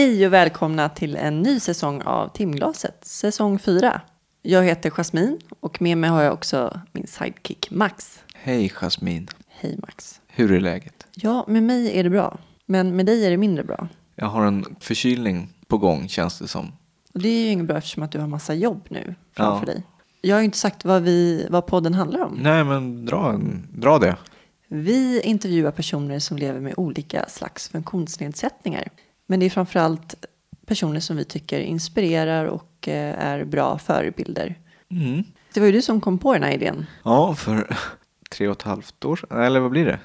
Hej och välkomna till en ny säsong av Timglaset, säsong 4. Jag heter Jasmin och med mig har jag också min sidekick Max. Hej Jasmin. Hej Max. Hur är läget? Ja, med mig är det bra, men med dig är det mindre bra. Jag har en förkylning på gång känns det som. Och det är ju inget bra eftersom att du har massa jobb nu framför Ja. dig. Jag har ju inte sagt vad, vi, vad podden handlar om. Nej men dra, en, dra det. Vi intervjuar personer som lever med olika slags funktionsnedsättningar. Men det är framförallt personer som vi tycker inspirerar och eh, är bra förebilder. Mm. Det var ju du som kom på den här idén Ja, för tre och ett halvt år sedan. Eller vad blir det?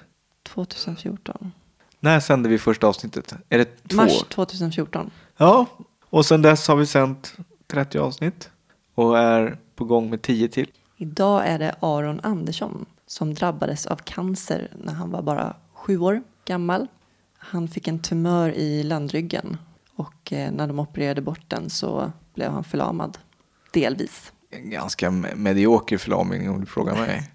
2014. När sände vi första avsnittet? Är det två? Mars 2014. Ja, och sen dess har vi sänt 30 avsnitt. Och är på gång med 10 till. Idag är det Aron Andersson som drabbades av cancer när han var bara sju år gammal. Han fick en tumör i landryggen och eh, när de opererade bort den så blev han förlamad. Delvis. En ganska me- medioker förlamning om du frågar mig.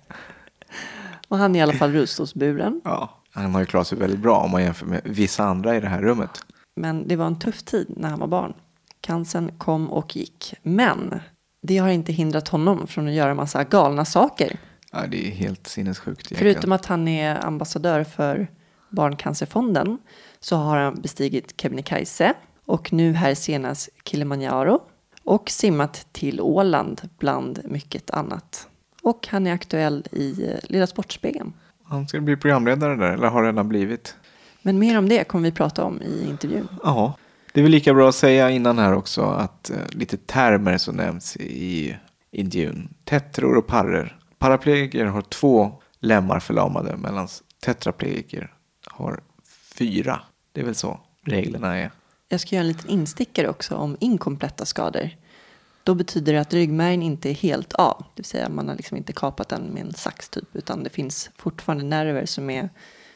Och han är i alla fall rullstolsburen. Ja. Han har ju klarat sig väldigt bra om man jämför med vissa andra i det här rummet. Men det var en tuff tid när han var barn. Cancern kom och gick. Men det har inte hindrat honom från att göra massa galna saker. Ja, det är helt sinnessjukt. egentligen. Förutom att han är ambassadör för Barncancerfonden så har han bestigit Kebnekaise och nu här senast Kilimanjaro och simmat till Åland bland mycket annat. Och han är aktuell i eh, Lilla Sportspegeln. Han ska bli programledare där, eller har redan blivit. Men mer om det kommer vi prata om i intervjun. Ja, det är väl lika bra att säga innan här också att eh, lite termer som nämns i intervjun. Tetror och parrer. Paraplegiker har två lemmar förlamade medan tetraplegiker har fyra. Det är väl så reglerna är. Jag ska göra en liten instickare också om inkompletta skador. Då betyder det att ryggmärgen inte är helt av. Det vill säga man har liksom inte kapat den med en sax typ. Utan det finns fortfarande nerver som, är,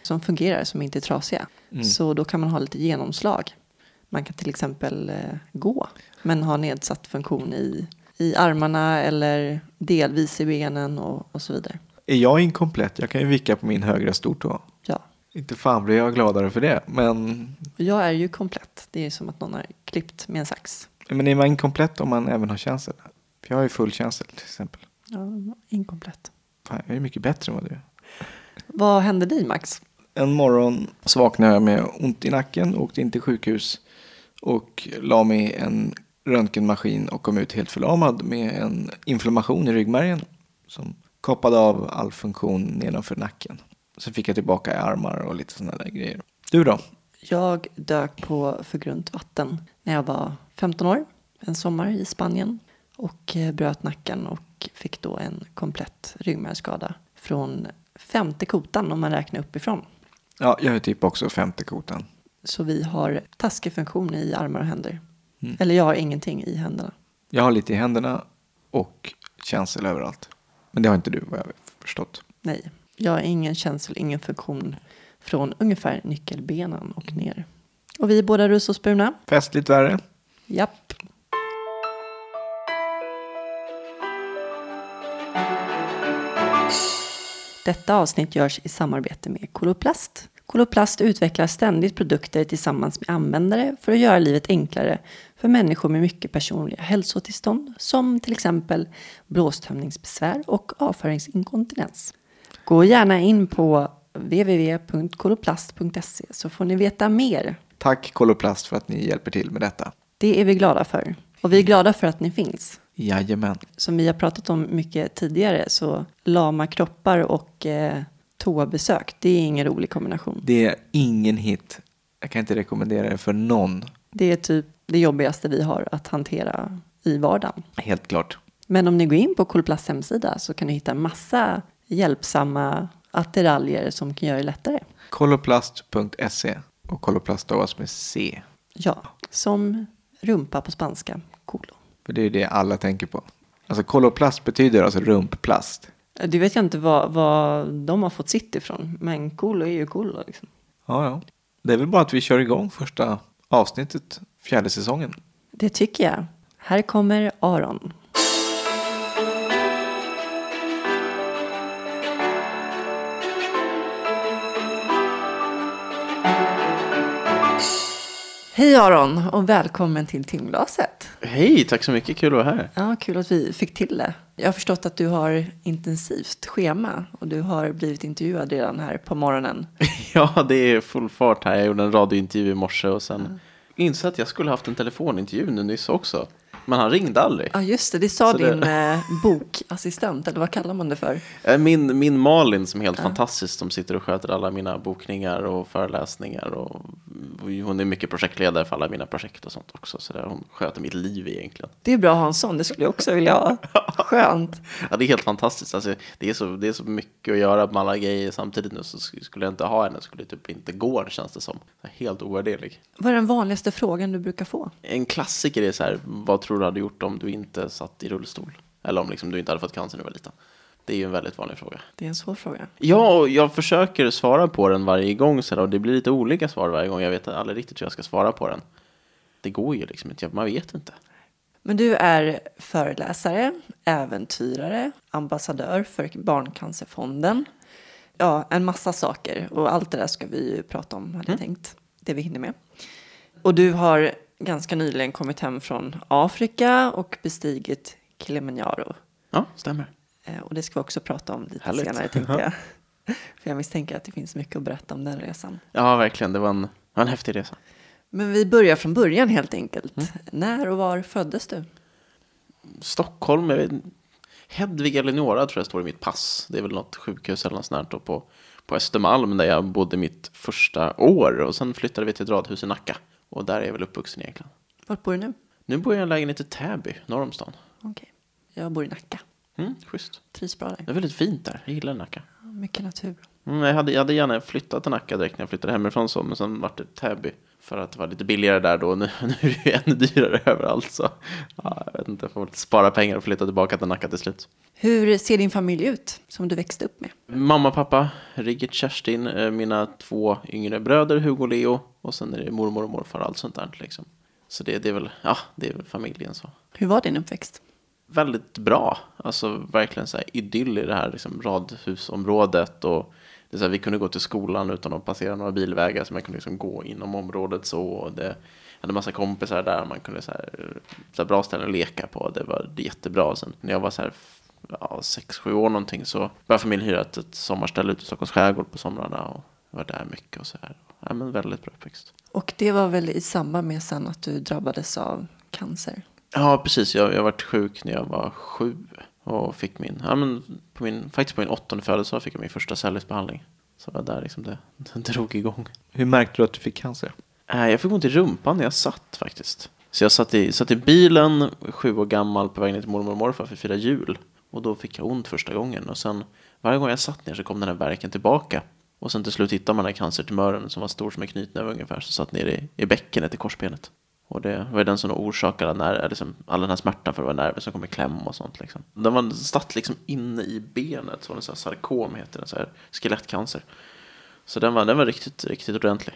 som fungerar, som inte är trasiga. Så då kan man ha lite genomslag. Man kan till exempel eh, gå. Men ha nedsatt funktion i, i armarna eller delvis i benen och, och så vidare. Är jag inkomplett? Jag kan ju vicka på min högra stortå. Inte fan blir jag gladare för det. Men, jag är ju komplett. Det är som att någon har klippt med en sax. men är man inkomplett om man även har känsel? Jag har ju full känsel till exempel. Ja, inkomplett. Fan, jag är mycket bättre än vad du är. Vad hände dig Max? En morgon så vaknade jag med ont i nacken, åkte in till sjukhus och la mig i en röntgenmaskin och kom ut helt förlamad med en inflammation i ryggmärgen som kapade av all funktion nedanför nacken. Sen fick jag tillbaka i armar och lite sådana där grejer. Du då? Jag dök på för grunt vatten när jag var 15 år. En sommar i Spanien. Och eh, bröt nacken och fick då en komplett ryggmärgsskada. Från femte kotan om man räknar uppifrån. Ja, jag är typ också femte kotan. Så vi har taskig funktion i armar och händer. Eller jag har ingenting i händerna. Jag har lite i händerna och känsel överallt. Men det har inte du vad jag har förstått. Nej, jag har ingen känsel, ingen funktion från ungefär nyckelbenen och ner. Och vi är båda rullstolsburna. Festligt värre. Japp. Detta avsnitt görs i samarbete med Koloplast. Koloplast utvecklar ständigt produkter tillsammans med användare för att göra livet enklare för människor med mycket personliga hälsotillstånd som till exempel blåstömningsbesvär och avföringsinkontinens. Gå gärna in på www.koloplast.se så får ni veta mer Tack Koloplast för att ni hjälper till med detta. det är vi glada för. Och vi är glada för att ni finns. Jajamän. Som vi har pratat om mycket tidigare så lama kroppar och eh, toabesök, det är ingen rolig kombination. Det är ingen hit. Jag kan inte rekommendera det för någon. Det är typ det jobbigaste vi har att hantera i vardagen. Helt klart. Men om ni går in på Koloplasts hemsida så kan ni hitta massa hjälpsamma attiraljer som kan göra det lättare. Koloplast.se och koloplast stavas med C. Ja, som rumpa på spanska, kolo. För det är det alla tänker på. Alltså koloplast betyder alltså rumpplast. Det vet jag inte vad, vad de har fått sitt ifrån, men kolo är ju kolo liksom. Ja, ja. Det är väl bara att vi kör igång första avsnittet, fjärde säsongen. Det tycker jag. Här kommer Aron. Hej Aron och välkommen till timglaset. Hej, tack så mycket. Kul att vara här. Ja, kul att vi fick till det. Jag har förstått att du har intensivt schema och du har blivit intervjuad redan här på morgonen. Ja, det är full fart här. Jag gjorde en radiointervju i morse och sen insåg att jag skulle haft en telefonintervju nu nyss också. Men han ringde aldrig. Ja, just det. Det sa Så det- din eh, bokassistent, eller vad kallar man det för? Eh, Min, min Malin som är helt fantastisk, som sitter och sköter alla mina bokningar och föreläsningar. Och hon är mycket projektledare för alla mina projekt och sånt också. Så där hon sköter mitt liv egentligen. Det är bra att ha en sån, det skulle jag också vilja ha. Skönt. Ja, det är helt fantastiskt. Alltså, det, är så, det är så mycket att göra med alla grejer samtidigt nu. Så sk- skulle jag inte ha henne skulle det typ inte gå, känns det som. Helt ovärderlig. Vad är den vanligaste frågan du brukar få? En klassiker är så här, vad tror du hade gjort om du inte satt i rullstol? Eller om liksom du inte hade fått cancer när du var liten. Det är ju en väldigt vanlig fråga. Det är en svår fråga. Ja, och jag försöker svara på den varje gång så och det blir lite olika svar varje gång. Jag vet aldrig riktigt hur jag ska svara på den. Det går ju liksom inte, man vet inte. Men du är föreläsare, äventyrare, ambassadör för Barncancerfonden. Ja, en massa saker. Och allt det där ska vi ju prata om, hade jag tänkt. Det vi hinner med. Och du har ganska nyligen kommit hem från Afrika och bestigit Kilimanjaro. Ja, stämmer. Eh, Och det ska vi också prata om lite Härligt. senare, tänkte jag. För jag misstänker att det finns mycket att berätta om den resan. Ja, verkligen. Det var en, en häftig resa. Men vi börjar från början helt enkelt. När och var föddes du? Stockholm, jag vet, Hedvig Eleonora tror jag står i mitt pass. Det är väl något sjukhus eller något sånt på, på Östermalm där jag bodde mitt första år. Och sen flyttade vi till ett radhus i Nacka. Och där är jag väl uppvuxen egentligen. Vart bor du nu? Nu bor jag i en lägenhet i Täby, norr om stan. Okej. Jag bor i Nacka. Mm, schysst. Trivs bra Det där. är väldigt fint där. Jag gillar Nacka. Mycket natur. Mm, jag, hade, jag hade gärna flyttat till Nacka direkt när jag flyttade hemifrån så, men sen vart det Täby. För att det var lite billigare där då. Nu, nu är det ju ännu dyrare överallt. Så ja, jag vet inte, jag får spara pengar och flytta tillbaka till Nacka till slut. Hur ser din familj ut som du växte upp med? Mamma, pappa, Rigget, Kerstin, eh, mina två yngre bröder, Hugo och Leo. Och sen är det mormor och morfar och allt sånt där liksom. Så det, det är väl, ja, det är väl familjen så. Hur var din uppväxt? väldigt bra. Alltså verkligen så här idyll i det här liksom, radhusområdet. Och det är så här, vi kunde gå till skolan utan att passera några bilvägar. Så man kunde liksom gå inom området så. Och det, jag hade massa kompisar där. Man kunde så här, så här bra ställen att leka på. Det var jättebra. Sen när jag var så här ja, sex, sju år någonting så började familjen hyra ett, ett sommarställe ute i Stockholms skärgård på somrarna. Och var där mycket och så här. Ja, men väldigt bra uppväxt. Och det var väl i samband med sen att du drabbades av cancer? Ja, precis. Jag, jag varit sjuk när jag var sju och fick min, ja men på min, faktiskt på min åttonde födelsedag fick jag min första cellgiftsbehandling. Så det var där liksom det, det drog igång. Hur märkte du att du fick cancer? Äh, jag fick ont i rumpan när jag satt faktiskt. Så jag satt i, satt i bilen, sju år gammal, på väg ner till mormor och morfar för att fira jul. Och då fick jag ont första gången. Och sen varje gång jag satt ner så kom den här verken tillbaka. Och sen till slut hittade man den här cancertumören som var stor som en knytnäve ungefär. Så satt ner i, i bäckenet i korsbenet. Och det var den som orsakade när, liksom, all den här smärtan för det var nerver som kom i kläm och sånt. Liksom. Den var satt liksom inne i benet, så var det så här sarkom heter det, så här skelettcancer. Så den var, den var riktigt, riktigt ordentlig.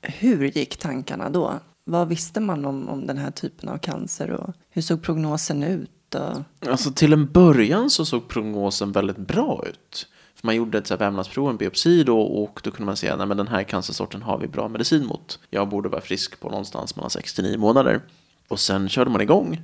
Hur gick tankarna då? Vad visste man om, om den här typen av cancer och hur såg prognosen ut? Och... Alltså till en början så såg prognosen väldigt bra ut. Man gjorde ett så här vävnadsprov, en biopsi då, och då kunde man säga att den här cancersorten har vi bra medicin mot. Jag borde vara frisk på någonstans mellan 69 månader. Och sen körde man igång.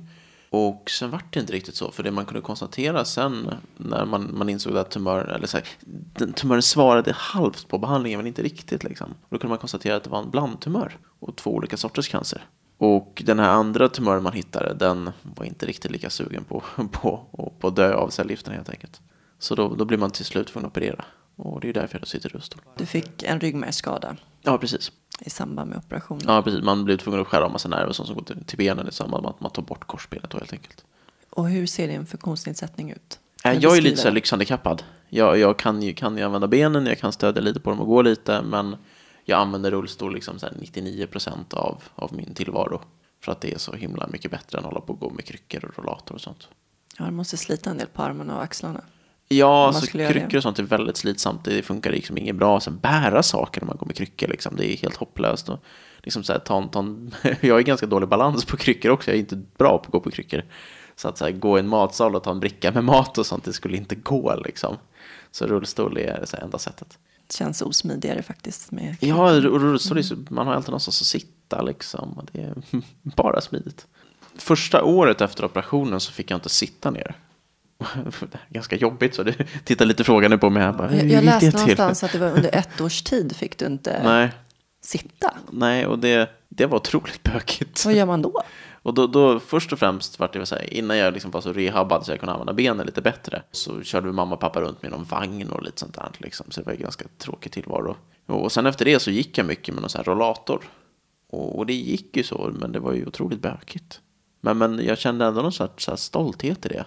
Och sen vart det inte riktigt så, för det man kunde konstatera sen när man, man insåg att tumören, eller så här, den, tumören svarade halvt på behandlingen men inte riktigt liksom. Och då kunde man konstatera att det var en blandtumör och två olika sorters cancer. Och den här andra tumören man hittade, den var inte riktigt lika sugen på, på, på, på att dö av cellgifterna helt enkelt. Så då, då blir man till slut tvungen att operera. Och det är därför jag sitter i rullstol. Du fick en ryggmärgsskada Ja, precis. i samband med operationen. Ja, precis. Man blir tvungen att skära av massa nerver och sånt som går till, till benen i samband med att man tar bort korsbenet då helt enkelt. Och hur ser din funktionsnedsättning ut? Äh, jag är lite så här lyxhandikappad. Jag, jag kan, ju, kan ju använda benen, jag kan stödja lite på dem och gå lite, men jag använder rullstol liksom så här 99% av, av min tillvaro. För att det är så himla mycket bättre än att hålla på och gå med kryckor och rollator och sånt. Ja, du måste slita en del på armarna och axlarna. Ja, det. kryckor och sånt är väldigt slitsamt. Det funkar liksom inget bra. Sen bära saker när man går med kryckor, liksom. det är helt hopplöst. Och liksom så här, ta, en- ta en, jag har ganska dålig balans på kryckor också. Jag är inte bra på att gå på kryckor. Så att så här, gå i en matsal och ta en bricka med mat och sånt, det skulle inte gå. Liksom. Så rullstol är så här, enda sättet. Det känns osmidigare faktiskt. Med Ja, och rullstol är så, man har alltid någonstans att sitta liksom. Det är bara smidigt. Första året efter operationen så fick jag inte sitta ner. Ganska jobbigt så du tittar lite frågande på mig här. Bara, Jag, jag läste någonstans att det var under ett års tid fick du inte Nej, sitta. nej och det, det var otroligt bökigt. Vad gör man då? Och då, då först och främst vart det så här, innan jag liksom var så rehabbad så jag kunde använda benen lite bättre. Så körde vi mamma och pappa runt med någon vagn och lite sånt där liksom. Så det var en ganska tråkig tillvaro. Och sen efter det så gick jag mycket med någon sån här rollator. Och, och det gick ju så, men det var ju otroligt bökigt. Men, men jag kände ändå någon sorts stolthet i det.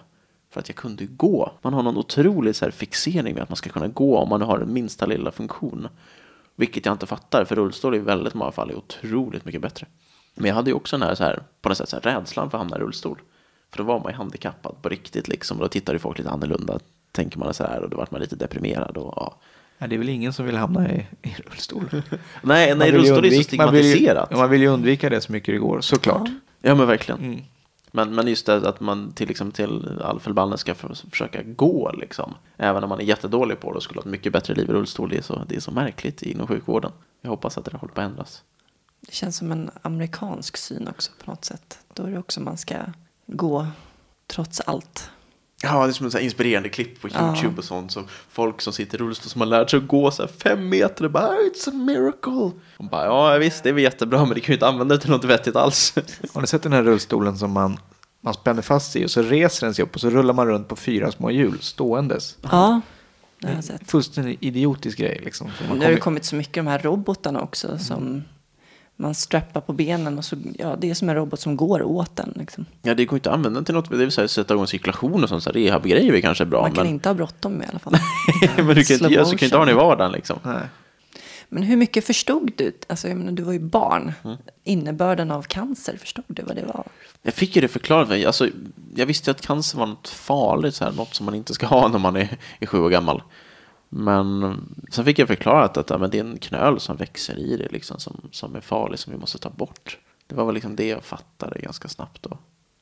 För att jag kunde gå. Man har någon otrolig så här fixering med att man ska kunna gå om man har den minsta lilla funktion. Vilket jag inte fattar, för rullstol i väldigt många fall är otroligt mycket bättre. Men jag hade ju också den här, så här på något sätt, så här, rädslan för att hamna i rullstol. För då var man ju handikappad på riktigt liksom. Då tittade ju folk lite annorlunda, tänker man så här. Och då var man lite deprimerad. Och, ja. Ja, det är väl ingen som vill hamna i, i rullstol. Nej, nej rullstol är så undvika- man vill ju- stigmatiserat. Man vill ju undvika det så mycket det går, såklart. Ja, men verkligen. Mm. Men, men just det att man till, exempel till all förbannelse ska för, försöka gå liksom. Även om man är jättedålig på det och skulle ha ett mycket bättre liv i rullstol. Det är så, det är så märkligt inom sjukvården. Jag hoppas att det håller på att ändras. Det känns som en amerikansk syn också på något sätt. Då är det också man ska gå trots allt. Ja, det är som en så här inspirerande klipp på Ja. YouTube och sånt. Som folk som sitter i rullstol som har lärt sig att gå så här fem meter och bara "Ah, It's a miracle. Och bara, ja visst, det är väl jättebra men det kan ju inte använda det till något vettigt alls. Har ni sett den här rullstolen som man, man spänner fast sig i och så reser den sig upp och så rullar man runt på fyra små hjul ståendes. Ja, det har jag sett. Fullständigt idiotisk grej liksom. Nu har det kommit så mycket de här robotarna också som man strappar på benen och så, ja, det är som en robot som går åt den. Liksom. Ja, det går inte att använda den till något. Det vill säga sätta igång cirkulation och sånt. Så här, rehabgrejer är kanske bra. Man kan men, inte ha bråttom i alla fall. men du kan inte, Slow göra- så kan inte ha den i vardagen liksom. Nej. Men hur mycket förstod du? Alltså, jag menar, du var ju barn. Mm. Innebörden av cancer, förstod du vad det var? Jag fick ju det förklarat för mig. Alltså, jag visste att cancer var något farligt, så här, något som man inte ska ha när man är, är sju år gammal. Men sen fick jag förklarat att ja, men det är en knöl som växer i det liksom, som, som är farlig, som vi måste ta bort. Det var väl liksom det jag fattade ganska snabbt då.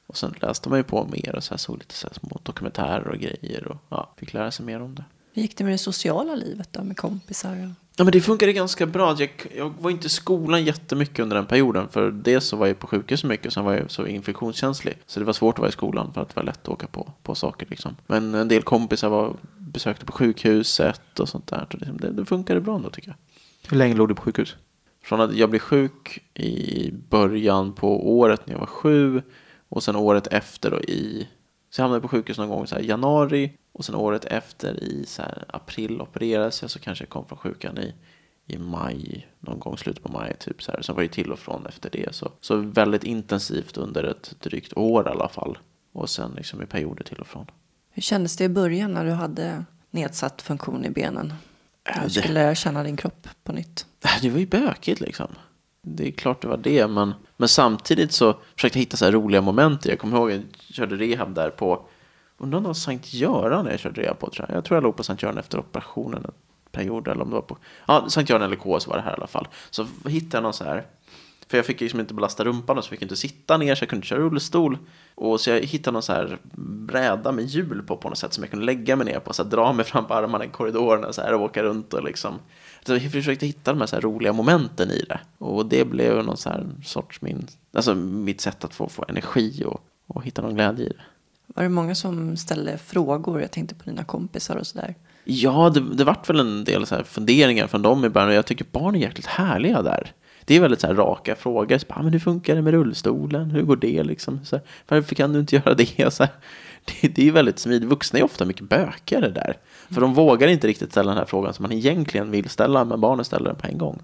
Och sen läste man ju på mer och så här, såg lite så här små dokumentärer och grejer och ja, fick lära sig mer om det. Hur gick det med det sociala livet då, med kompisar? Och... Ja, men det funkade ganska bra. Jag, jag var inte i skolan jättemycket under den perioden. För dels så var jag på sjukhus så mycket, och sen var jag så infektionskänslig. Så det var svårt att vara i skolan för att det var lätt att åka på, på saker. Liksom. Men en del kompisar var, besökte på sjukhuset och sånt där. Så liksom, det, det funkade bra ändå tycker jag. Hur länge låg du på sjukhus? Från att jag blev sjuk i början på året när jag var sju. Och sen året efter då i... Så jag hamnade på sjukhus någon gång i januari. Och sen året efter i så här april opererades jag. Så kanske jag kom från sjukan i, i maj. Någon gång slutet på maj typ så här. Sen var det till och från efter det. Så, så väldigt intensivt under ett drygt år i alla fall. Och sen liksom i perioder till och från. Hur kändes det i början när du hade nedsatt funktion i benen? Ja, Du det- skulle lära känna din kropp på nytt. Det var ju bökigt liksom. Det är klart det var det, men, men samtidigt så försökte jag hitta så här roliga moment. det. Jag kommer ihåg att jag körde rehab där på, undrar om det var Sankt Göran jag körde rehab på tror jag. Jag tror jag låg på Sankt Göran efter operationen en period, eller om det var på, ja, Sankt Göran eller KS var det här i alla fall. Så hittade jag någon så här, för jag fick ju liksom inte belasta rumpan och så fick jag inte sitta ner så jag kunde inte köra rullstol. Och så jag hittade någon så här bräda med hjul på på något sätt som jag kunde lägga mig ner på. Så här, dra mig fram på armarna i korridorerna så här, och åka runt och liksom. Så jag försökte hitta de här, så här roliga momenten i det. Och det blev någon så här sorts min, alltså mitt sätt att få, få energi och, och hitta någon glädje i det. Var det många som ställde frågor? Jag tänkte på dina kompisar och sådär. Ja, det, det vart väl en del så här funderingar från dem i början och jag tycker barn är jäkligt härliga där. Det är väldigt så här raka frågor. Så bara, "Ah, men hur funkar det med rullstolen? Hur går det liksom? Så här, Varför kan du inte göra det? Så här, det, det är väldigt smidigt. Vuxna är ofta mycket bökigare där. För de vågar inte riktigt ställa den här frågan som man egentligen vill ställa, men barnen ställer den på en gång.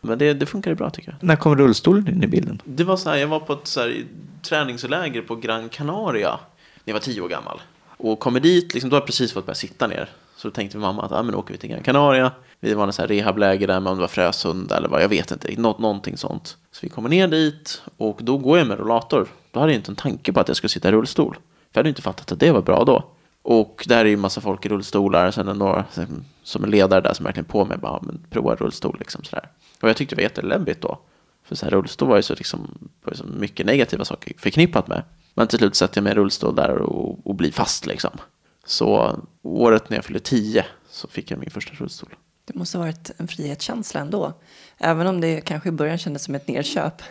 Men det, det funkar ju bra tycker jag. När kom rullstolen in i bilden? Det var så här, jag var på ett så här, träningsläger på Gran Canaria när jag var tio år gammal. Och kommer dit, liksom, då har jag precis fått börja sitta ner. Så då tänkte mamma att ah, men då åker vi till Gran Canaria. Det var i rehabläger där, men om det var Frösunda eller vad, jag vet inte. Nå någonting sånt. Så vi kommer ner dit och då går jag med rollator. Då hade jag inte en tanke på att jag skulle sitta i rullstol. För jag hade inte fattat att det var bra då. Och där är ju massa folk i rullstolar. Sen är det några som- som är ledare där som verkligen på mig. Bara, ah, men prova rullstol liksom sådär. Och jag tyckte det var jätteläbbigt då. För så här, rullstol var ju så, liksom, var ju så mycket negativa saker förknippat med. Men till slut satte jag mig i rullstol där och, och blir fast liksom. Så året när jag fyllde 10 så fick jag min första rullstol. Det måste ha varit en frihetskänsla ändå. Även om det kanske i början kändes som ett nerköp.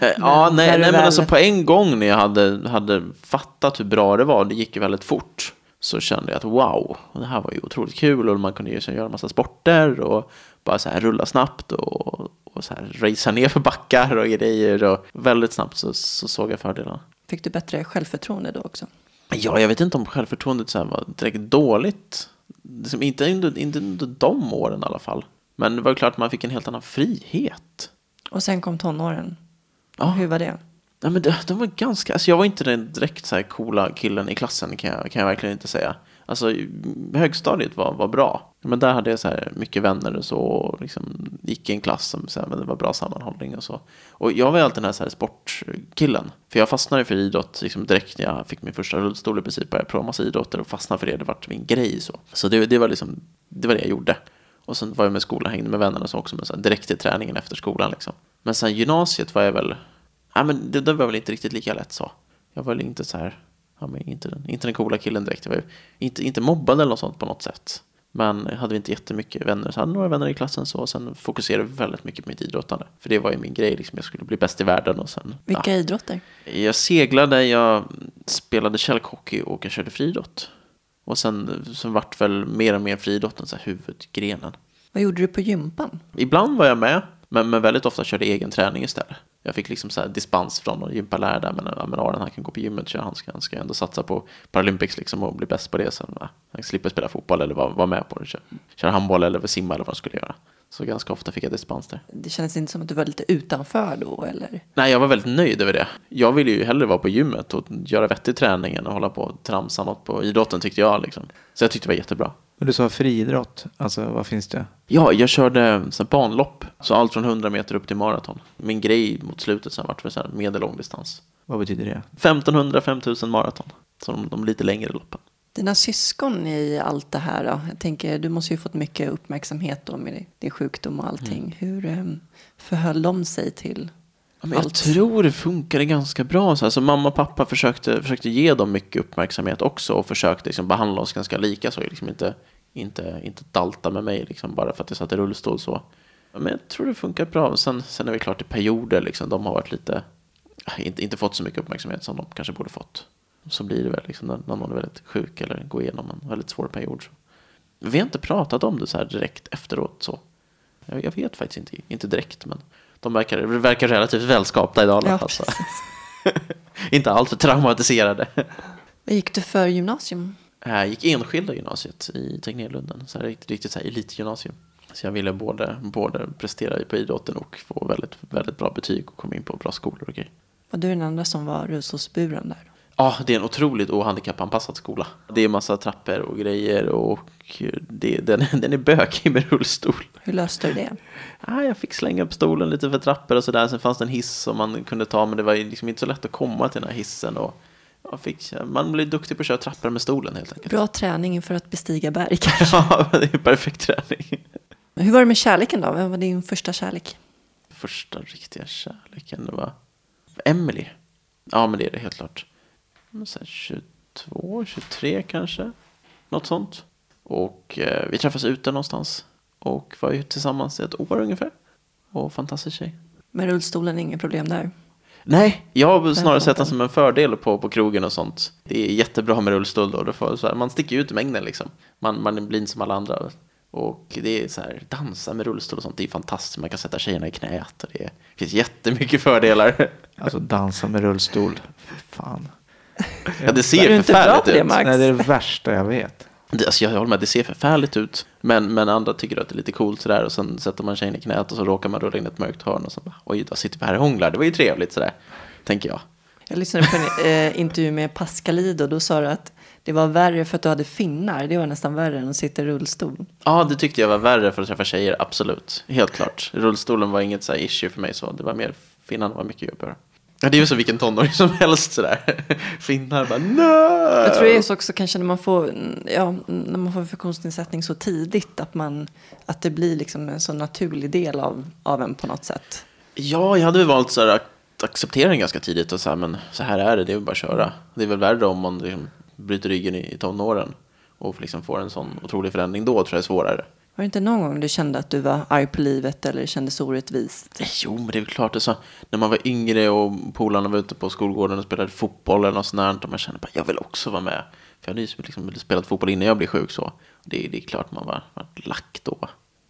Eh, Ja, Men nej, nej men väl- alltså på en gång när jag hade, hade fattat hur bra det var, det gick ju väldigt fort, så kände jag att wow, det här var ju otroligt kul och man kunde ju så göra en massa sporter och bara så här rulla snabbt och, och så här racea ner för backar och grejer och väldigt snabbt så, så såg jag fördelarna. Fick du bättre självförtroende då också? Ja, jag vet inte om självförtroendet så var direkt dåligt. Liksom inte, under, inte under de åren i alla fall. Men det var klart att man fick en helt annan frihet. Och sen kom tonåren. Ja. Hur var det? Nej, men de, de var ganska, alltså jag var inte den direkt så här coola killen i klassen kan jag, kan jag verkligen inte säga. Alltså högstadiet var, var bra. Men där hade jag så här mycket vänner och så. Och liksom gick i en klass som så här, men det var bra sammanhållning och så. Och jag var ju alltid den här, så här sportkillen. För jag fastnade för idrott liksom direkt när jag fick min första rullstol i princip. Började prova massa idrotter och fastnade för det. Det var min grej så. Så det, det var liksom, det var det jag gjorde. Och sen var jag med skolan, hängde med vännerna och så också. Men så här, direkt till träningen efter skolan liksom. Men sen gymnasiet var jag väl nej men det, det var väl inte riktigt lika lätt så. Jag var väl inte så här, ja, men inte, den, inte den coola killen direkt. Jag var ju inte, inte mobbad eller något sånt på något sätt. Men hade inte jättemycket vänner. Så hade några vänner i klassen så. Och sen fokuserade jag väldigt mycket på mitt idrottande. För det var ju min grej, liksom. jag skulle bli bäst i världen. Och sen, Vilka idrotter? ja. Jag seglade, jag spelade kälkhockey och jag körde friidrott. Och sen, sen vart väl mer och mer friidrotten så här huvudgrenen. Vad gjorde du på gympan? Ibland var jag med, men, men väldigt ofta körde egen träning istället. Jag fick liksom så dispens från någon gympalärare där, men, ja, men Aron han kan gå på gymmet, så han ska, han ska ändå satsa på Paralympics liksom och bli bäst på det. Sen, va? Han slipper spela fotboll eller vara, vara med på det, köra, köra handboll eller simma eller vad han skulle göra. Så ganska ofta fick jag dispens där. Det kändes inte som att du var lite utanför då, eller? Nej, jag var väldigt nöjd över det. Jag ville ju hellre vara på gymmet och göra vettig träning än att hålla på och tramsa något på idrotten tyckte jag. Liksom. Så jag tyckte det var jättebra. Men du sa friidrott, alltså vad finns det? Ja, jag körde så här banlopp, så allt från 100 meter upp till maraton. Min grej mot slutet sen vart så här medellång distans. Vad betyder det? 1500, 5000 maraton. Så de, de lite längre loppen. Dina syskon i allt det här då? Jag tänker, du måste ju fått mycket uppmärksamhet då med din sjukdom och allting. Hur um, förhöll de sig till Ja, men jag tror det funkade ganska bra. Så alltså, mamma och pappa försökte, försökte ge dem mycket uppmärksamhet också och försökte liksom behandla oss ganska lika. Så liksom inte, inte, inte dalta med mig liksom, bara för att jag satt i rullstol. Så. Men jag tror det funkar bra. Sen, sen är det klart i perioder, liksom, de har varit lite, inte, inte fått så mycket uppmärksamhet som de kanske borde fått. Så blir det väl liksom, när, när någon är väldigt sjuk eller går igenom en väldigt svår period. Så. Vi har inte pratat om det så här direkt efteråt. så. Jag, jag vet faktiskt inte, inte direkt, men de verkar, verkar relativt välskapta idag. Ja, fall, så. precis. inte alltför traumatiserade. Vad gick du för gymnasium? Jag gick enskilda gymnasiet i Tegnérlunden, så här riktigt, riktigt så här elitgymnasium. Så jag ville både, både prestera på idrotten och få väldigt, väldigt bra betyg och komma in på bra skolor och grejer. Var du den enda som var rullstolsburen där? Ja, det är en otroligt ohandikappanpassad skola. Det är massa trappor och grejer och det, den, den är bökig med rullstol. Hur löste du det? Ja, jag fick slänga upp stolen lite för trappor och sådär. Sen fanns det en hiss som man kunde ta, men det var liksom inte så lätt att komma till den här hissen. Och jag fick, man blir duktig på att köra trappor med stolen helt enkelt. Bra träning inför att bestiga berg kanske. Ja, det är perfekt träning. Hur var det med kärleken då? Vem var din första kärlek? Första riktiga kärleken, det var Emily. Ja, men det är det helt klart. Här 22, 23 kanske. Något sånt. Och eh, vi träffades ute någonstans. Och var ju tillsammans i ett år ungefär. Och fantastisk tjej. Med rullstolen, inget problem där. Nej, jag har snarare sett den som en fördel på, på krogen och sånt. Det är jättebra med rullstol då. Det får, så här, man sticker ut i mängden liksom. Man, man blir inte som alla andra. Och det är så här, dansa med rullstol och sånt, det är fantastiskt. Man kan sätta tjejerna i knät och det finns jättemycket fördelar. Alltså dansa med rullstol. Fan. Ja, det Är ser inte bra förfärligt det, ut. Max? Nej, det är det värsta jag vet. Det, alltså jag håller med, det ser förfärligt ut. Men, men andra tycker att det är lite coolt sådär. Och sen sätter man tjejen i knät och så råkar man rulla in ett mörkt hörn. Och så bara, oj, då sitter vi här och hånglar. Det var ju trevligt sådär, tänker jag. Jag lyssnade på en eh, intervju med Pascalido. Då sa du att det var värre för att du hade finnar. Det var nästan värre än att sitta i rullstol. Ja, det tyckte jag var värre för att träffa tjejer, absolut. Helt klart. Rullstolen var inget så här issue för mig så. Det var mer, finnarna var mycket jobbigare. Ja, det är ju så vilken tonåring som helst sådär. Finnar bara, nej! Jag tror det är så också kanske när man får, ja, när man får funktionsnedsättning så tidigt. Att, man, att det blir liksom en så naturlig del av, av en på något sätt. Ja, jag hade väl valt så att acceptera den ganska tidigt och så här, men så här är det, det är väl bara att köra. Det är väl värre om man liksom bryter ryggen i, i tonåren och liksom får en sån otrolig förändring då, tror jag är svårare. Var det inte någon gång du kände att du var arg på livet eller kändes orättvist? Jo, men det är väl klart. Det så, när man var yngre och polarna var ute på skolgården och spelade fotboll eller något sånt där, och man kände att jag vill också vara med. För jag hade ju liksom spelat fotboll innan jag blev sjuk så. Det, det är klart man var, var lack då.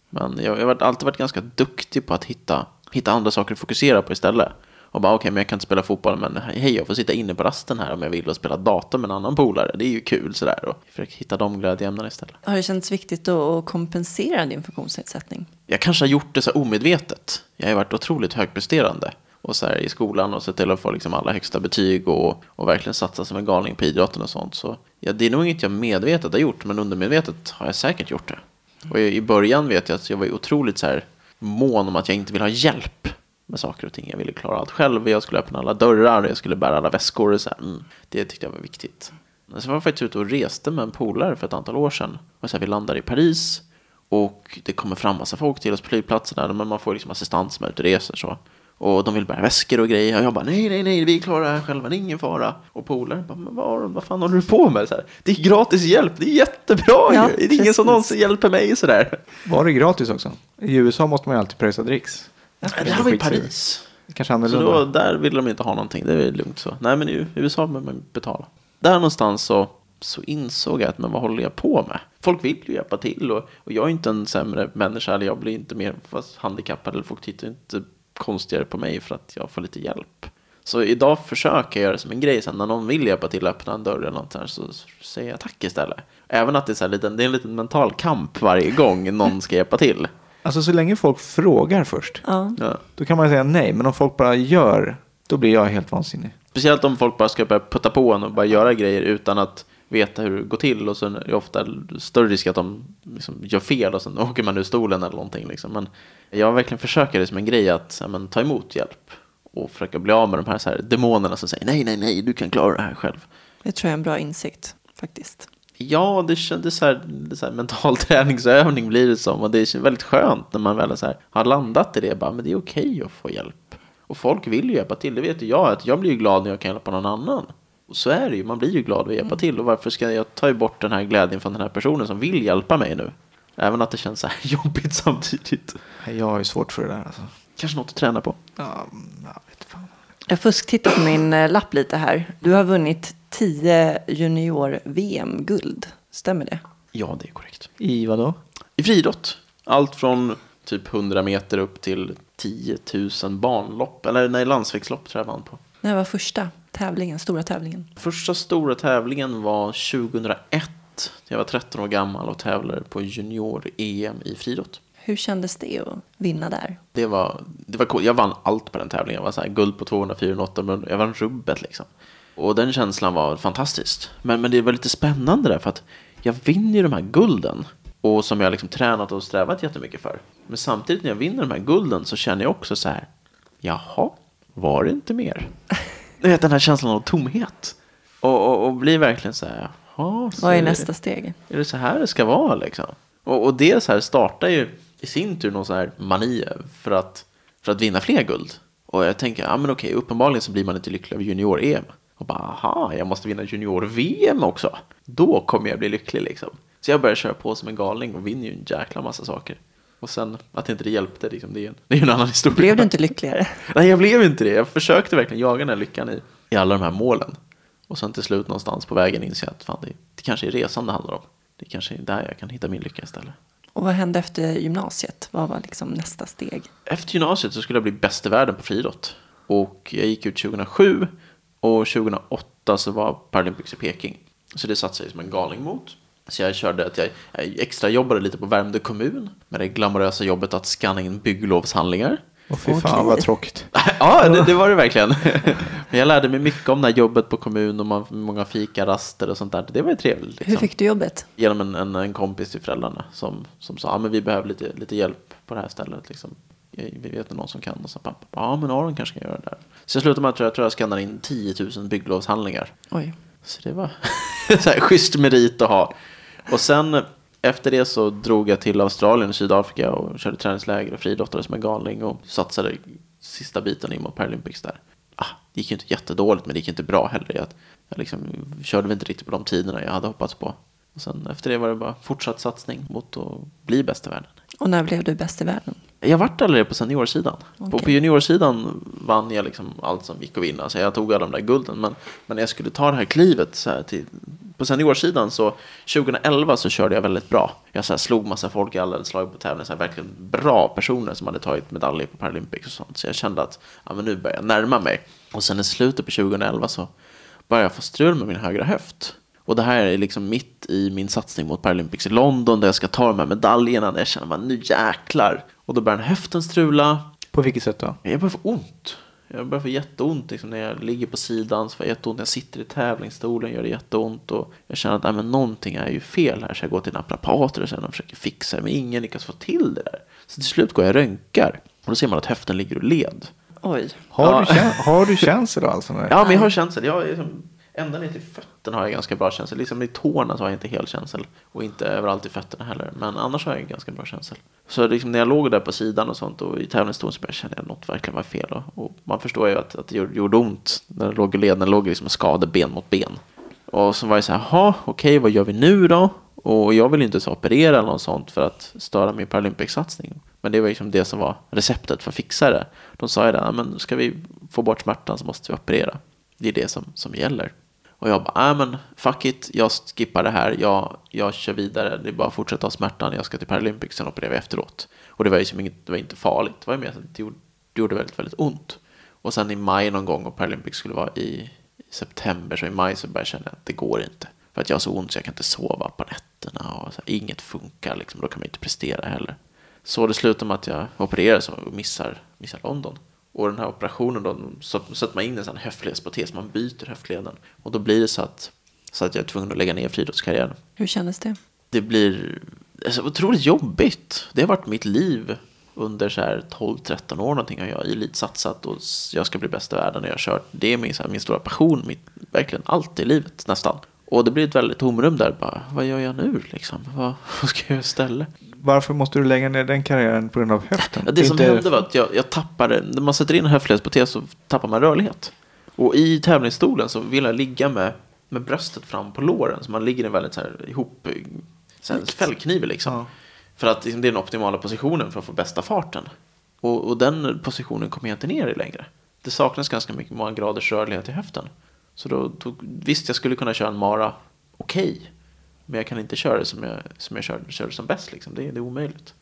Men jag, jag har alltid varit ganska duktig på att hitta, hitta andra saker att fokusera på istället. Och bara okej, okay, men jag kan inte spela fotboll, men hej, jag får sitta inne på rasten här om jag vill och spela dator med en annan polare. Det är ju kul sådär. Och försöka hitta de glädjeämnena istället. Har det känts viktigt att kompensera din funktionsnedsättning? Jag kanske har gjort det så omedvetet. Jag har varit otroligt högpresterande. Och så här i skolan och sett till att få liksom alla högsta betyg och, och verkligen satsa som en galning på idrotten och sånt. Så ja, det är nog inget jag medvetet har gjort, men undermedvetet har jag säkert gjort det. Och i början vet jag att jag var otroligt så här mån om att jag inte vill ha hjälp med saker och ting. Jag ville klara allt själv. Jag skulle öppna alla dörrar, jag skulle bära alla väskor. Och så mm, det tyckte jag var viktigt. Men sen var jag faktiskt ute och reste med en polare för ett antal år sedan. Och så här, vi landade i Paris och det kommer fram massa folk till oss på flygplatsen. Men man får liksom assistans med ut och reser så. Och de vill bära väskor och grejer. Och jag bara, nej, nej, nej, vi klarar det här själva, det är ingen fara. Och polaren bara, men vad, vad fan håller du på med? Så här, det är gratis hjälp, det är jättebra ja, ju. Det är precis. ingen som någonsin hjälper mig sådär. Var det gratis också? I USA måste man ju alltid pröjsa dricks. Det här var i Paris. Kanske annorlunda. Så då, där ville de inte ha någonting, det är lugnt så. Nej, men i USA behöver man betala. Där någonstans så, så insåg jag att, men vad håller jag på med? Folk vill ju hjälpa till och, och jag är inte en sämre människa, eller jag blir inte mer handikappad, eller folk tittar inte konstigare på mig för att jag får lite hjälp. Så idag försöker jag göra det som en grej. Sen när någon vill hjälpa till att öppna en dörr eller något här, så säger jag tack istället. Även att det är, så här det är en liten mental kamp varje gång någon ska hjälpa till. Alltså så länge folk frågar först, ja. då kan man säga nej. Men om folk bara gör, då blir jag helt vansinnig. Speciellt om folk bara ska börja putta på en och bara göra grejer utan att veta hur det går till. Och så är det ofta större risk att de liksom gör fel och sen åker man ur stolen eller någonting. Liksom. Men jag verkligen försöker det som en grej att ja, men, ta emot hjälp och försöka bli av med de här, så här demonerna som säger nej, nej, nej, du kan klara det här själv. Det tror jag är en bra insikt faktiskt. Ja, det kändes så här, det så här mental träningsövning blir det som. Och det är väldigt skönt när man väl så här, har landat i det. Bara, men det är okej okay att få hjälp. Och folk vill ju hjälpa till. Det vet ju jag. Att jag blir glad när jag kan hjälpa någon annan. Och så är det ju. Man blir ju glad att hjälpa mm. till. Och varför ska jag ta bort den här glädjen från den här personen som vill hjälpa mig nu? Även att det känns så här jobbigt samtidigt. Jag har ju svårt för det där. Alltså. Kanske något att träna på. Ja, jag vet fan. Jag fusktittar på min eh, lapp lite här. Du har vunnit 10 junior-VM-guld. Stämmer det? Ja, det är korrekt. I vad då? I friidrott. Allt från typ 100 meter upp till 10 000 banlopp. Eller nej, landsvägslopp tror jag vann på. När var första tävlingen, stora tävlingen? Första stora tävlingen var 2001. Jag var 13 år gammal och tävlade på junior-EM i friidrott. Hur kändes det att vinna där? Det var, det var cool. Jag vann allt på den tävlingen. Jag var så här, guld på 200, 408, men jag vann rubbet liksom. Och den känslan var fantastisk. Men, men det var lite spännande där för att jag vinner ju de här gulden. Och som jag liksom tränat och strävat jättemycket för. Men samtidigt när jag vinner de här gulden så känner jag också så här. Jaha, var det inte mer? Du vet den här känslan av tomhet. Och, och, och blir verkligen så här. Jaha, Vad är nästa steg? Är det så här det ska vara liksom? Och, och det så här startar ju i sin tur någon så här mani för att, för att vinna fler guld. Och jag tänker, ja men okej, uppenbarligen så blir man inte lycklig av junior-EM. Och bara, aha, jag måste vinna junior-VM också. Då kommer jag bli lycklig liksom. Så jag börjar köra på som en galning och vinner ju en jäkla massa saker. Och sen att inte det hjälpte, liksom, det, är en, det är en annan historia. Blev du inte lyckligare? Nej, jag blev inte det. Jag försökte verkligen jaga den här lyckan i, i alla de här målen. Och sen till slut någonstans på vägen inser jag att fan, det, det kanske är resan det handlar om. Det kanske är där jag kan hitta min lycka istället. Och vad hände efter gymnasiet? Vad var liksom nästa steg? Efter gymnasiet så skulle jag bli bäst i världen på friidrott. Och jag gick ut 2007 och 2008 så var Paralympics i Peking. Så det satsade jag som en galning mot. Så jag körde att jag, jag extra jobbade lite på Värmdö kommun med det glamorösa jobbet att scanna in bygglovshandlingar. Åh fy fan okay. vad tråkigt. ja, det, det, var det verkligen. Men jag lärde mig mycket om det här jobbet på kommun och man, många fikaraster och sånt där. Det var ju trevligt. Liksom. Hur fick du jobbet? Genom en, en, en kompis till föräldrarna som, som sa att ah, vi behöver lite, lite hjälp på det här stället. Liksom. Vi vet någon som kan. Och så pappa, ja men Aron kanske kan göra det där. Så jag slutade med att jag tror jag skannade in 10 000 bygglovshandlingar. Oj. Så det var så här, schysst merit att ha. Och sen efter det så drog jag till Australien och Sydafrika och körde träningsläger och friidrottade som en galning och satsade sista biten in mot Paralympics där. Ah, det gick ju inte jättedåligt men det gick inte bra heller. Jag, jag liksom körde väl inte riktigt på de tiderna jag hade hoppats på. Och sen efter det var det bara fortsatt satsning mot att bli bäst i världen. Och när blev du bäst i världen? Jag vart aldrig på seniorsidan. På, Okej. på juniorsidan vann jag liksom allt som gick att vinna. Så jag tog alla de där gulden. Men, men när jag skulle ta det här klivet så här till, på seniorsidan så 2011 så körde jag väldigt bra. Jag så här slog massa folk i alla slag på tävling. Så här verkligen bra personer som hade tagit medaljer på Paralympics och sånt. Så jag kände att ja, men nu börjar jag närma mig. Och sen i slutet på 2011 så började jag få strul med min högra höft. Och det här är liksom mitt i min satsning mot Paralympics i London där jag ska ta de här medaljerna. Där jag känner att nu jäklar. Och då börjar höften strula. På vilket sätt då? Jag börjar få ont. Jag börjar få jätteont liksom, när jag ligger på sidan. Så får jag jätteont när jag sitter i tävlingsstolen. Gör det jätteont. Och jag känner att nej, men någonting är ju fel här. Så jag går till naprapater och sen och försöker fixa det. Men ingen lyckas få till det där. Så till slut går jag och röntgar. Och då ser man att höften ligger och led. Oj. Har, Ja. du, har du känsel då alltså? Ja, men jag har känsel. Jag är liksom, ända ner till fötterna har jag ganska bra känsel. Liksom i tårna så har jag inte hel känsel. Och inte överallt i fötterna heller. Men annars har jag ganska bra känsel. Så liksom när jag låg där på sidan och sånt och i tävlingsstolen så kände jag att något verkligen var fel. Och, och man förstår ju att, att det gjorde- ont när det låg i led. När låg liksom en ben mot ben. Och så var jag så här, jaha, okej, vad gör vi nu då? Och jag vill inte så operera eller något sånt för att störa min Paralympics-satsning. Men det var liksom det som var receptet för att fixa det. De sa ju det, men ska vi få bort smärtan så måste vi operera. Det är det som, som gäller. Och jag bara, nej men fuck it, jag skippar det här, jag, jag kör vidare, det är bara att fortsätta ha smärtan, jag ska till Paralympics, sen opererar vi efteråt. Och det var ju som inget, det var inte farligt, det var ju mer att det gjorde, det gjorde väldigt, väldigt ont. Och sen i maj någon gång, och Paralympics skulle vara i, i september, så i maj så började jag känna att det går inte. För att jag har så ont så jag kan inte sova på nätterna och så här, inget funkar, liksom, då kan man inte prestera heller. Så det slutar med att jag opereras och missar, missar London. Och den här operationen då, så sätter man in en sån höftledsprotes, man byter höftleden. Och då blir det så att, så att jag är tvungen att lägga ner friidrottskarriären. Hur kändes det? Det blir alltså, otroligt jobbigt. Det har varit mitt liv under så här 12-13 år någonting har jag elitsatsat och jag ska bli bäst i världen och jag har kört. Det är min, så här, min stora passion, mitt, verkligen allt i livet nästan. Och det blir ett väldigt tomrum där bara, vad gör jag nu liksom? Vad, vad ska jag göra istället? Varför måste du lägga ner den karriären på grund av höften? Ja, det som Inte- hände var att jag, jag tappade, när man sätter in en höftledsprotes så tappar man rörlighet. Och i tävlingsstolen så vill jag ligga med, med bröstet fram på låren. Så man ligger i en väldigt så här ihop, så här fällkniv liksom. Ja. För att liksom, det är den optimala positionen för att få bästa farten. Och, och den positionen kommer jag inte ner i längre. Det saknas ganska mycket många graders rörlighet i höften. Så då, då visst, jag skulle kunna köra en mara okej. Men jag kan inte köra det som jag, som jag körde, körde som bäst. Liksom. Det, det är omöjligt.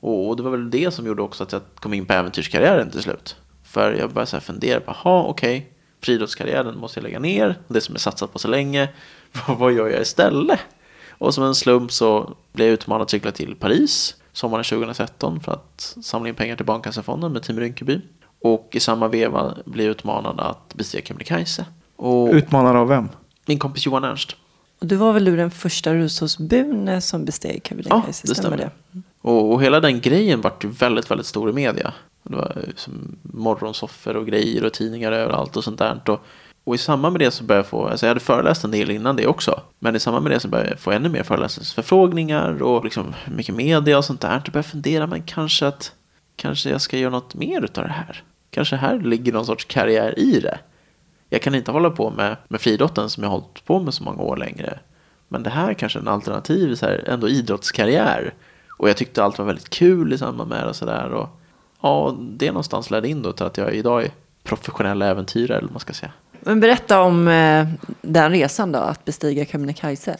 Och, och det var väl det som gjorde också att jag kom in på äventyrskarriären till slut. För jag började så här fundera på, jaha okej, friidrottskarriären måste jag lägga ner. Det som jag satsat på så länge, vad, vad gör jag istället? Och som en slump så blev jag utmanad att cykla till Paris sommaren 2013 för att samla in pengar till Barncancerfonden med Team Rinkeby. Och i samma veva blev jag utmanad att bestiga Kebnekaise. Och Utmanad av vem? min kompis Johan Ernst. Och du var väl du den första Rusåsbune som besteg Kebnekaise? Ja, det stämmer. Och, och hela den grejen vart ju väldigt, väldigt stor i media. Det var ju som morgonsoffer och grejer och tidningar överallt och sånt där. Och, och i samband med det så började jag få, alltså jag hade föreläst en del innan det också. Men i samband med det så började jag få ännu mer föreläsningsförfrågningar och liksom mycket media och sånt där. Och började jag fundera, men kanske att kanske jag ska göra något mer utav det här. Kanske här ligger någon sorts karriär i det. Jag kan inte hålla på med, med friidrotten som jag har hållit på med så många år längre. Men det här kanske är en alternativ så här, ändå idrottskarriär. Och jag tyckte allt var väldigt kul i samband med det och sådär. Ja, det någonstans ledde in då till att jag idag är professionell äventyrare eller vad man ska säga. Men berätta om eh, den resan då, att bestiga Kebnekaise.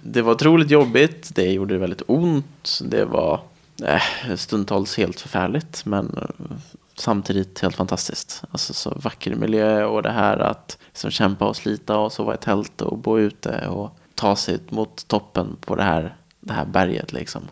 Det var otroligt jobbigt, det gjorde det väldigt ont, det var eh, stundtals helt förfärligt men eh, samtidigt helt fantastiskt. Alltså så vacker miljö och det här att liksom kämpa och slita och sova i tält och bo ute och ta sig mot toppen på det här, det här berget liksom.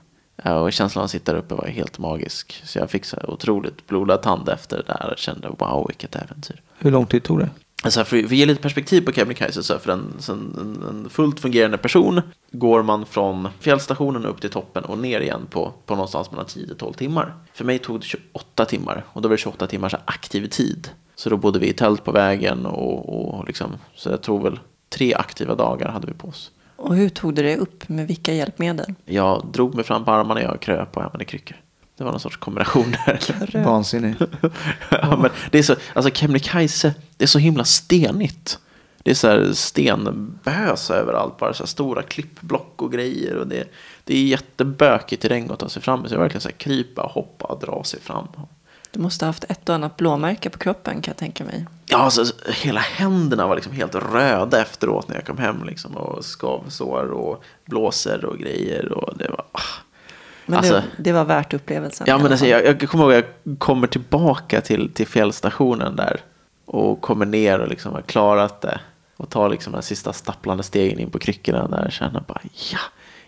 Och känslan att sitta där uppe var helt magisk. Så jag fick så otroligt blodad tand efter det där och kände wow vilket äventyr. Hur lång tid tog det? Alltså för, för att ge lite perspektiv på Kebnekaise så för en, en, en fullt fungerande person går man från fjällstationen upp till toppen och ner igen på, på någonstans mellan 10-12 timmar. För mig tog det 28 timmar och då var det 28 timmars aktiv tid. Så då bodde vi i tält på vägen och, och liksom, så jag tror väl tre aktiva dagar hade vi på oss. Och hur tog du dig upp med vilka hjälpmedel? Jag drog mig fram på armarna, jag kröp och använde kryckor. Det var någon sorts kombination där. Vansinnig. ja, men det är så, alltså Kebnekaise, det är så himla stenigt. Det är så här stenbös överallt, bara så här stora klippblock och grejer. Och det, det är jättebökig terräng att ta sig fram i. Så jag verkligen så här krypa, hoppa och dra sig fram. Du måste ha haft ett och annat blåmärke på kroppen kan jag tänka mig. Ja, alltså, hela händerna var liksom helt röda efteråt när jag kom hem. Liksom, och skavsår och blåsor och grejer. Och det var... ah. Men Alltså- det, det var värt upplevelsen. Ja, men alltså, jag, jag kommer ihåg att jag kommer tillbaka till, till fjällstationen där. Och kommer ner och liksom har klarat det. Och tar liksom den sista stapplande stegen in på kryckorna där. Och känner bara ja,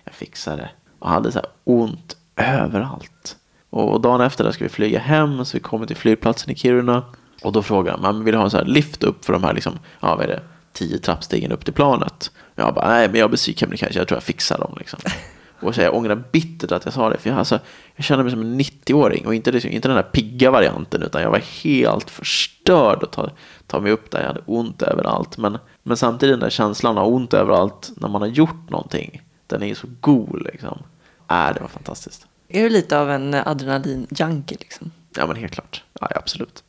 jag fixar det. Och hade så här ont överallt. Och, och dagen efter där ska vi flyga hem. Så vi kommer till flygplatsen i Kiruna. Och då frågar man vill ha en så här lift upp för de här liksom, ja vad är det, tio trappstegen upp till planet. Jag bara, nej men jag besiker Kebnekaise, jag tror jag fixar dem liksom. Och jag ångrar bittert att jag sa det. För jag, alltså, jag kände mig som en 90-åring. Och inte, liksom, inte den där pigga varianten. Utan jag var helt förstörd att ta, ta mig upp där. Jag hade ont överallt. Men, men samtidigt den där känslan av ont överallt när man har gjort någonting. Den är ju så god liksom. Äh, det var fantastiskt. Är du lite av en adrenalin-junkie liksom? Ja men helt klart. Ja, absolut.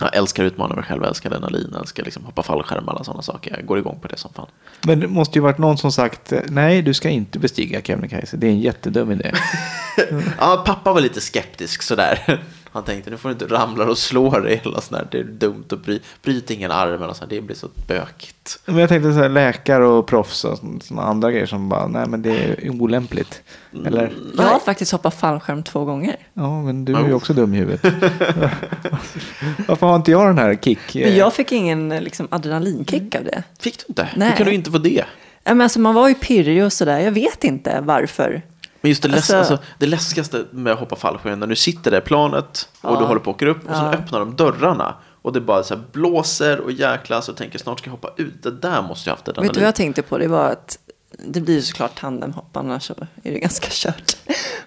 Jag älskar att utmana mig själv, jag älskar adrenalin, jag älskar liksom hoppa fallskärm alla sådana saker. Jag går igång på det som fan. Men det måste ju varit någon som sagt nej, du ska inte bestiga Kebnekaise. Det är en jättedum idé. Ja, pappa var lite skeptisk sådär. Han tänkte nu får du inte ramla och slå dig eller sådär. Det är dumt att bry, bryta ingen arm eller sådär. Det blir så bökigt. Men jag tänkte så här, läkare och proffs och sådana andra grejer som bara, nej men det är olämpligt. Eller, Jag har faktiskt hoppat fallskärm två gånger. ja men du är ju också dum i huvudet. Varför har inte jag den här kick? Men jag fick ingen liksom, adrenalinkick av det. Fick du inte? Nej. Hur kan du inte få det? Ja, Men alltså, man var ju pirrig och sådär. Jag vet inte varför. Men just det, läs- Alltså- alltså, det läskigaste med att hoppa fallskärm när du sitter där i planet och Ja. du håller på att åka upp och så Ja. öppnar de dörrarna och det bara så blåser och jäklas och tänker snart ska jag hoppa ut. Det där måste jag haft adrenalin. Vet du vad jag tänkte på? Det var att det blir ju såklart tandemhopp, annars så är det ganska kört.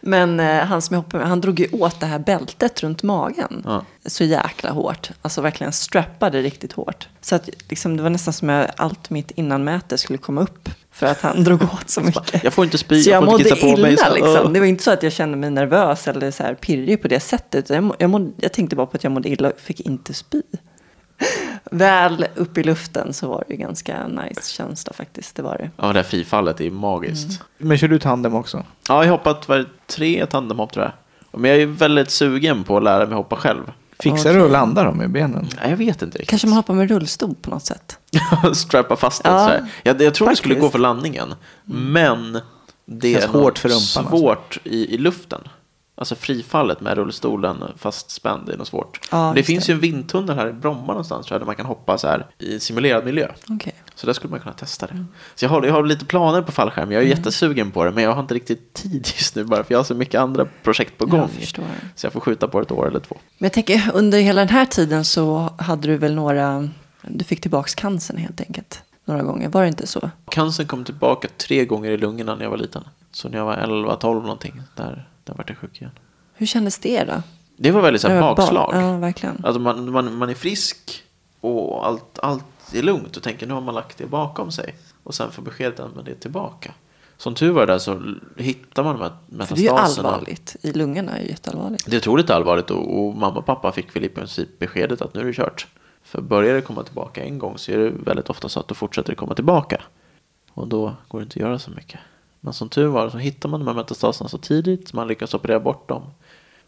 Men eh, han som jag hoppade med, han drog ju åt det här bältet runt magen. Ja. Så jäkla hårt. Alltså verkligen strappade riktigt hårt. Så att liksom, det var nästan som att allt mitt innanmäte skulle komma upp. För att han drog åt så mycket. Jag får inte spy, Så jag jag får inte kissa på mig. så- liksom. Åh. Det var inte så att jag kände mig nervös eller så här pirrig på det sättet. Jag, må, jag, mådde, jag tänkte bara på att jag mådde illa och fick inte spy. Väl upp i luften så var det ju ganska nice känsla faktiskt. Det var det. Ja, det här frifallet är magiskt. Men kör du tandem också? Ja, jag har hoppat var det tre tandemhopp tror jag. Men jag är väldigt sugen på att lära mig hoppa själv. Fixar du att landa dem med benen? Nej, jag vet inte riktigt. Kanske man hoppar med rullstol på något sätt. Strappa fast den Ja, sådär. Jag, jag tror det skulle gå för landningen. Men det Känns är hårt för rumpan, alltså. svårt i, i luften. Alltså frifallet med rullstolen fastspänd det är något svårt. Ja, det finns det. ju en vindtunnel här i Bromma någonstans tror jag, där man kan hoppa så här i simulerad miljö. Okej. Så där skulle man kunna testa det. Mm. Så jag har, jag har lite planer på fallskärm. Jag är jättesugen på det, men jag har inte riktigt tid just nu bara för jag har så mycket andra projekt på gång. Jag. Så jag får skjuta på ett år eller två. Men jag tänker under hela den här tiden så hade du väl några, du fick tillbaks cancern helt enkelt. Några gånger, var det inte så? Cancern kom tillbaka tre gånger i lungorna när jag var liten. Så när jag var 11-12 någonting, där, där var jag sjuk igen. Hur kändes det då? Det var väldigt så här, bakslag. ba- Ja, verkligen. Alltså man, man, man är frisk och allt, allt är lugnt och tänker nu har man lagt det bakom sig. Och sen får beskedet att det är tillbaka. Som tur var där så hittar man de här För det är ju metastaserna. allvarligt. I lungorna är ju jätteallvarligt. Det är otroligt allvarligt och, och mamma och pappa fick väl i princip beskedet att nu är det kört. För börjar det komma tillbaka en gång så är det väldigt ofta så att då fortsätter det komma tillbaka. Och då går det inte att göra så mycket. Men som tur var så hittar man de här metastaserna så tidigt, man lyckas operera bort dem.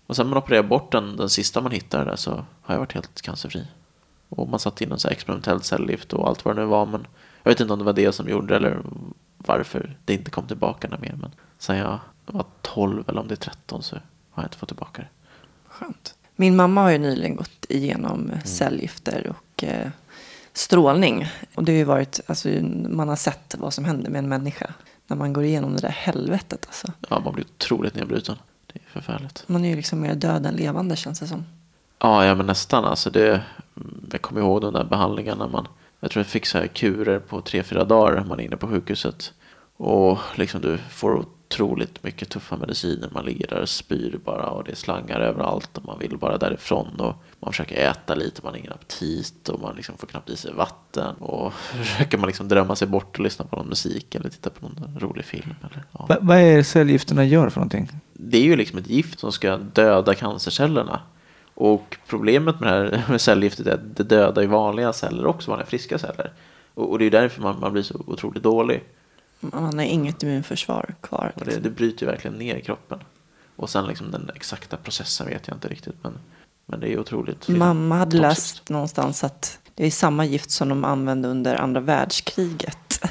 Och sen man opererar bort den, den sista man hittar där så har jag varit helt cancerfri. Och man satte in en så här experimentell cellgift och allt vad det nu var. Men jag vet inte om det var det som gjorde det eller varför det inte kom tillbaka något mer. Men sen jag var 12 eller om det är 13 så har jag inte fått tillbaka det. Skönt. Min mamma har ju nyligen gått igenom Mm. cellgifter och eh, strålning. Och det har ju varit, alltså man har sett vad som händer med en människa. När man går igenom det där helvetet alltså. Ja, man blir otroligt nedbruten. Det är förfärligt. Man är ju liksom mer död än levande känns det som. Ja, ja men nästan. Alltså det, jag kommer ihåg de där behandlingarna. Man, jag tror jag fick så här kurer på tre, fyra dagar. Man är inne på sjukhuset. Och liksom du får otroligt mycket tuffa mediciner. Man ligger där och spyr bara och det är slangar överallt. Och man vill bara därifrån. Och man försöker äta lite, man har ingen aptit. Och man liksom får knappt i sig vatten. Och försöker man liksom drömma sig bort och lyssna på någon musik. Eller titta på någon rolig film. Eller, ja. Va- vad är det cellgifterna gör för någonting? det är ju liksom ett gift som ska döda cancercellerna. Och problemet med det här med cellgiftet är att det dödar ju vanliga celler också, vanliga friska celler. Och, och det är därför man, man blir så otroligt dålig. Man har inget immunförsvar kvar. Och det, Liksom. det bryter ju verkligen ner kroppen. Och sen liksom den exakta processen vet jag inte riktigt. Men, men det är otroligt. Mamma hade toxiskt. läst någonstans att det är samma gift som de använde under andra världskriget.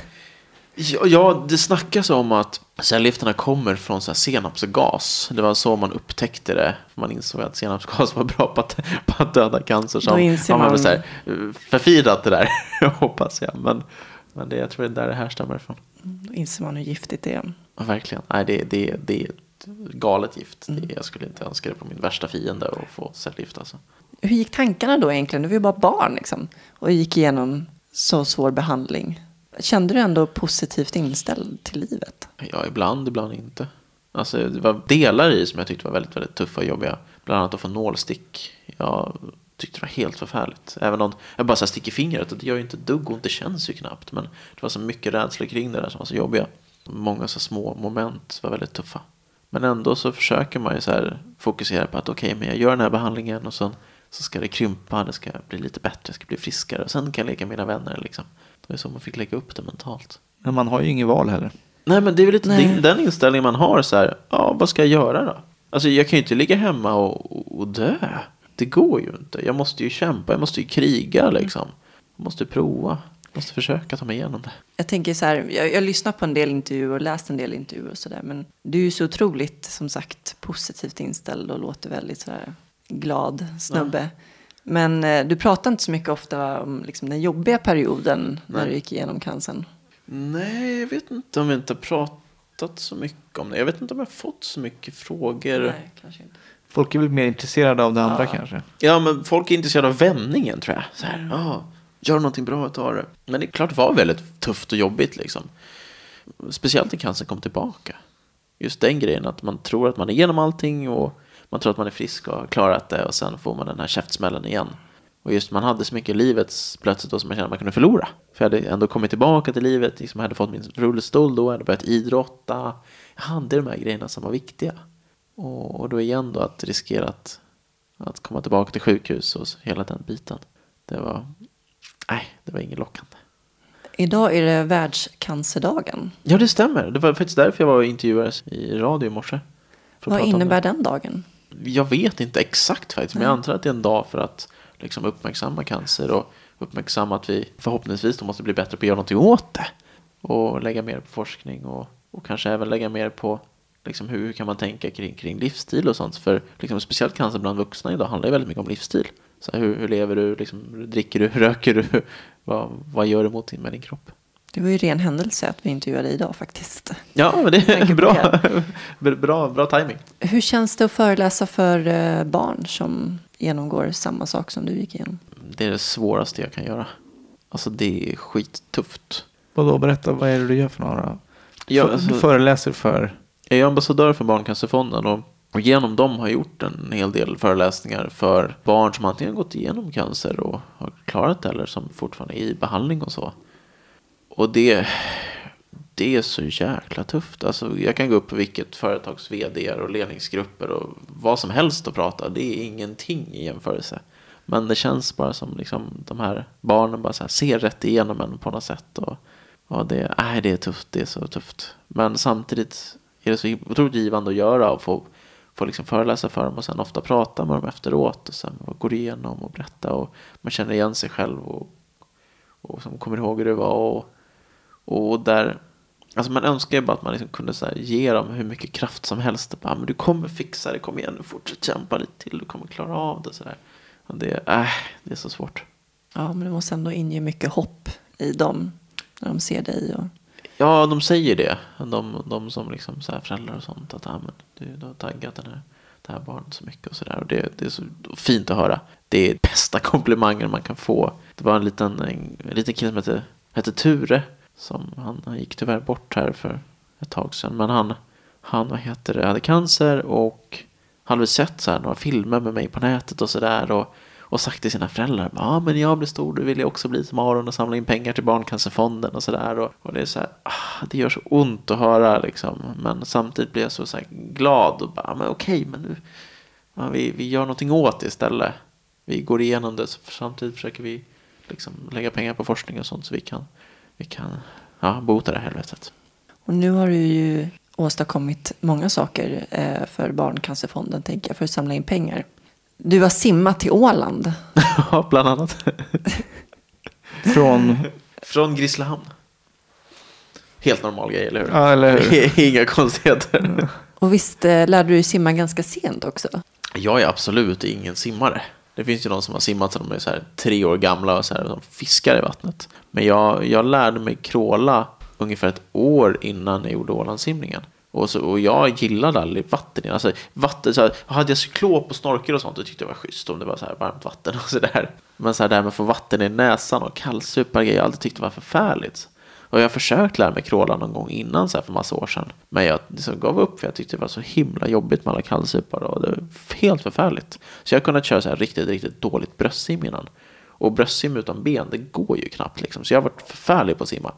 Ja, ja, det snackas om att cellgifterna kommer från så senapsgas. Det var så man upptäckte det. Man insåg att senapsgas var bra på att, på att döda cancer. Så Då inser man, man- väl så här, eh, förfirat det där, hoppas jag. Men, men det, jag tror det är där det härstammar ifrån. Då inser man hur giftigt det är. Ja, verkligen. Nej, det, det, det är ett galet gift. Mm. Det, jag skulle inte önska det på min värsta fiende att få cellgift. Alltså. Hur gick tankarna då egentligen? Du var ju bara barn liksom. Och gick igenom så svår behandling. Kände du ändå positivt inställd till livet? Ja, ibland, ibland inte. Alltså, det var delar i som jag tyckte var väldigt, väldigt tuffa och jobbiga. Bland annat att få nålstick. Jag tyckte det var helt förfärligt. Även om jag bara så här sticker fingret och det gör ju inte dugg ont, det känns ju knappt. Men det var så mycket rädsla kring det där som var så jobbiga. Många så små moment var väldigt tuffa. Men ändå så försöker man ju så här fokusera på att okej, men jag gör den här behandlingen och sen så ska det krympa, det ska bli lite bättre, jag ska bli friskare och sen kan jag leka med mina vänner liksom. Det var så man fick lägga upp det mentalt. Men man har ju inget val heller. Nej men det är väl lite den, den inställningen man har så här. Ja vad ska jag göra då? Alltså jag kan ju inte ligga hemma och, och dö. Det går ju inte. Jag måste ju kämpa. Jag måste ju kriga liksom. Jag måste prova. Jag måste försöka ta mig igenom det. Jag tänker så här, jag, jag har lyssnat på en del intervjuer och läst en del intervjuer och sådär. Men du är ju så otroligt, som sagt, positivt inställd och låter väldigt så här glad snubbe. Men eh, du pratar inte så mycket ofta om liksom, den jobbiga perioden när Nej. du gick igenom cancern. Nej, jag vet inte om vi inte har pratat så mycket om det. Jag vet inte om jag har fått så mycket frågor. Nej, kanske inte. Folk är väl mer intresserade av det andra Ja. kanske. Ja, men folk är intresserade av vändningen tror jag. Så här, ja, gör någonting bra ta det. Men det är klart det var väldigt tufft och jobbigt liksom. Speciellt när cancern kom tillbaka. Just den grejen att man tror att man är igenom allting och man tror att man är frisk och har klarat det och sen får man den här käftsmällen igen. Och just man hade så mycket i livet plötsligt då som man kände att man kunde förlora. För jag hade ändå kommit tillbaka till livet, liksom jag hade fått min rullstol då, jag hade börjat idrotta. Jag hade de här grejerna som var viktiga. Och, då igen då att riskera att, att komma tillbaka till sjukhus och hela den biten. Det var, nej, det var inget lockande. Idag är det världscancerdagen. Ja, det stämmer. Det var faktiskt därför jag var och intervjuades i radio i morse. Vad innebär den dagen? Jag vet inte exakt faktiskt, men jag antar att det är en dag för att liksom uppmärksamma cancer och uppmärksamma att vi förhoppningsvis då måste bli bättre på att göra någonting åt det. Och lägga mer på forskning och, och kanske även lägga mer på liksom hur, kan man tänka kring, kring livsstil och sånt. För liksom, speciellt cancer bland vuxna idag handlar ju väldigt mycket om livsstil. Så här, hur, hur lever du, liksom, dricker du, röker du, vad, vad gör du mot din, med din kropp? Det var ju ren händelse att vi intervjuade idag faktiskt. Ja, men det är bra, bra, bra timing. Hur känns det att föreläsa för eh, barn som genomgår samma sak som du gick igenom? Det är det svåraste jag kan göra. Alltså det är skittufft. Vadå, berätta, vad är det du gör för några? Ja, alltså- Du föreläser för? Jag är ambassadör för Barncancerfonden och, och genom dem har jag gjort en hel del föreläsningar för barn som antingen gått igenom cancer och har klarat det eller som fortfarande är i behandling och så. Och det, det är så jäkla tufft. Alltså, jag kan gå upp på vilket företags vd och ledningsgrupper och vad som helst och prata. Det är ingenting i jämförelse. Men det känns bara som liksom, de här barnen bara så här, ser rätt igenom en på något sätt. Och, och det, äh, det är tufft, det är så tufft. Men samtidigt är det så otroligt givande att göra och få, få liksom föreläsa för dem och sen ofta prata med dem efteråt och sen gå igenom och berätta och man känner igen sig själv och, och som kommer ihåg hur det var och, och där Alltså man önskar ju bara att man liksom kunde så här ge dem hur mycket kraft som helst. Bara, men du kommer fixa det, kom igen nu, fortsätt kämpa lite till, du kommer klara av det. Så där. Och det, äh, det är så svårt. Ja, men det måste ändå inge mycket hopp i dem när de ser dig. Och... Ja, de säger det. De, de som liksom så här föräldrar och sånt. Att ah, men du, du har taggat den här, det här barnet så mycket och sådär. Och det, det är så fint att höra. Det är bästa komplimangen man kan få. Det var en liten, en, en liten kille som hette, hette Ture. Som, han, han gick tyvärr bort här för ett tag sedan. Men han, han vad heter det, hade cancer och han hade sett så här, några filmer med mig på nätet och sådär. Och, och sagt till sina föräldrar. Ja ah, men jag blir stor, då vill jag också bli som Aron och samla in pengar till Barncancerfonden och sådär. Och, och det är så här, ah, det gör så ont att höra liksom. Men samtidigt blir jag så, så här, glad och bara, men okej, men nu, ja, vi, vi gör någonting åt det istället. Vi går igenom det, så samtidigt försöker vi liksom lägga pengar på forskning och sånt så vi kan, vi kan ja, bota det här helvetet. Och nu har du ju åstadkommit många saker eh, för Barncancerfonden, tänker jag, för att samla in pengar. Du har simmat till Åland. Ja, bland annat. Från, Från Grisslehamn. Helt normal grej, eller hur? ja eller hur? Inga konstigheter. Och visst eh, lärde du dig simma ganska sent också? Jag är absolut ingen simmare. Det finns ju de som har simmat sedan de är så här tre år gamla och så här, de fiskar i vattnet. Men jag, jag lärde mig kråla ungefär ett år innan jag gjorde Ålandssimningen. Och, så, och jag gillade aldrig vatten. Alltså, vatten så här, hade jag cyklop och snorkel och sånt, då tyckte jag det var schysst om det var så här varmt vatten och sådär. Men så här, det här med att få vatten i näsan och kallsupa grejer, jag alltid tyckte det var förfärligt. Och jag har försökt lära mig kråla någon gång innan så här för massa år sedan. Men jag liksom gav upp för jag tyckte det var så himla jobbigt med alla kallsupar och det var helt förfärligt. Så jag har kunnat köra så här riktigt, riktigt dåligt bröstsim innan. Och bröstsim utan ben, det går ju knappt liksom. Så jag har varit förfärlig på att simma.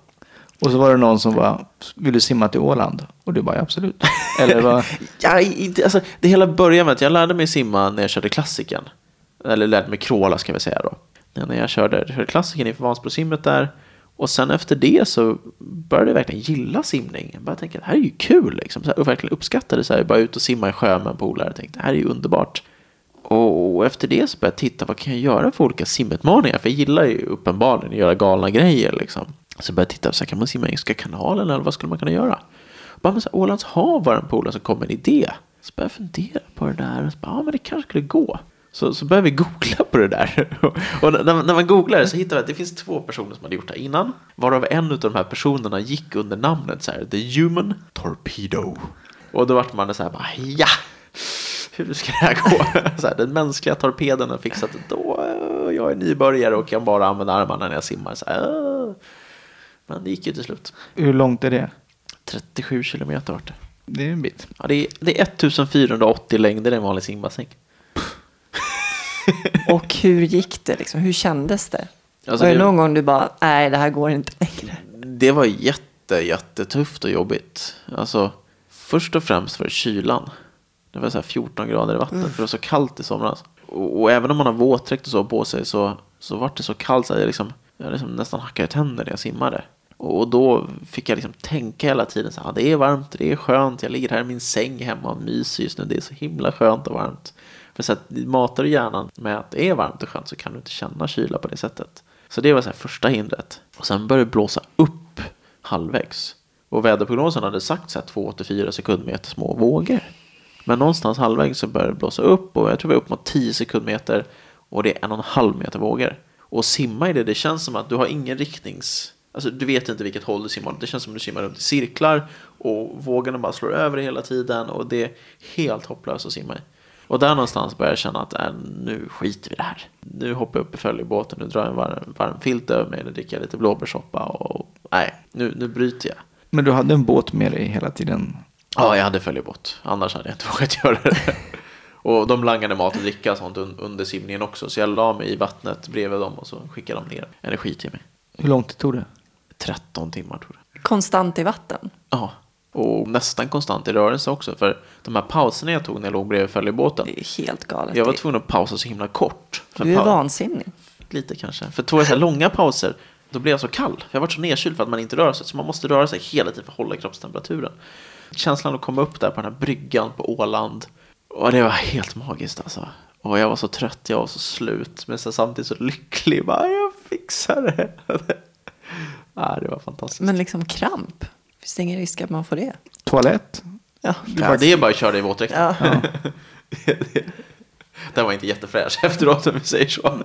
Och så var det någon som bara, vill du simma till Åland? Och du bara, ja, absolut. Eller vad? Ja, inte, alltså, det hela började med att jag lärde mig simma när jag körde klassiken. Eller lärde mig kråla ska vi säga då. När jag körde, körde klassiken inför Vansbrosimmet där. Och sen efter det så började jag verkligen gilla simning. Jag tänka att det här är ju kul liksom. Så här, och verkligen uppskattade så här, bara ut och simma i sjö med en polare. Tänkte det här är ju underbart. Och efter det så började jag titta vad kan jag göra för olika simutmaningar. För jag gillar ju uppenbarligen att göra galna grejer liksom. Så började jag titta, så här, kan man simma Engelska kanalen eller vad skulle man kunna göra? Bara men så här, Ålands hav var en polare som kom med en idé. Så började jag fundera på det där och så bara, ja men det kanske skulle gå. Så, så började vi googla på det där. Och när, när man googlar så hittar vi att det finns två personer som hade gjort det här innan. Varav en av de här personerna gick under namnet så här, The Human Torpedo. Och då vart man så här, bara, ja, hur ska det här gå? Så här, den mänskliga torpeden har fixat det då. Jag är nybörjare och kan bara använda armarna när jag simmar. Så här. Men det gick ju till slut. Hur långt är det? 37 kilometer vart det. Det är en bit. Ja, det, är, det är 1480 längder i en vanlig simbassäng. Och hur gick det? Liksom? Hur kändes det? Alltså, var det det- någon gång du bara, nej det här går inte längre? Det var jätte, jättetufft och jobbigt. Alltså, först och främst var det kylan. Det var så här 14 grader i vattnet för det var så kallt i somras. Och, och även om man har våtdräkt och så på sig så, så var det så kallt så att jag, liksom, jag liksom nästan hackade tänder när jag simmade. Och, då fick jag liksom tänka hela tiden så här, "Ah, det är varmt, det är skönt, jag ligger här i min säng hemma och myser just nu, det är så himla skönt och varmt. För så att matar du hjärnan med att det är varmt och skönt så kan du inte känna kyla på det sättet. Så det var så här första hindret. Och sen började det blåsa upp halvvägs. Och väderprognosen hade sagt så här 2-4 sekundmeter små vågor. Men någonstans halvvägs så började det blåsa upp och jag tror vi var upp mot 10 sekundmeter och det är en och en halv meter vågor. Och simma i det, det känns som att du har ingen riktnings... Alltså du vet inte vilket håll du simmar åt. Det känns som att du simmar runt i cirklar och vågorna bara slår över dig hela tiden och det är helt hopplöst att simma i. Och där någonstans börjar jag känna att äh, nu skiter vi i det här. Nu hoppar jag upp i följebåten, nu drar jag en varm, varm filt över mig, nu dricker jag lite blåbärssoppa och nej, nu, nu bryter jag. Men du hade en båt med dig hela tiden. Ja, jag hade följebåt. Annars hade jag inte vågat göra det. Och de langade mat och dricka och sånt un- under simningen också. Så jag la mig i vattnet bredvid dem och så skickade de ner energi till mig. Hur långt tog det? 13 timmar tror jag. Konstant i vatten? Ja, och nästan konstant i rörelse också. För de här pauserna jag tog när jag låg bredvid följebåten. Det är helt galet. Jag var tvungen att pausa så himla kort. Du är vansinnig. Lite kanske. För två så långa pauser, då blev jag så kall. Jag var så nedkyld för att man inte rör sig. Så man måste röra sig hela tiden för att hålla kroppstemperaturen. Känslan att komma upp där på den här bryggan på Åland. Och det var helt magiskt alltså. Och jag var så trött, jag var så slut. Men så samtidigt så lycklig. Bara, jag fixar det. Ja, det var fantastiskt. Men liksom kramp? Finns det ingen risk att man får det? Toalett? Ja, ja, det är bara att köra i våtdräkten. ja. Den var inte jättefräsch efteråt om vi säger så.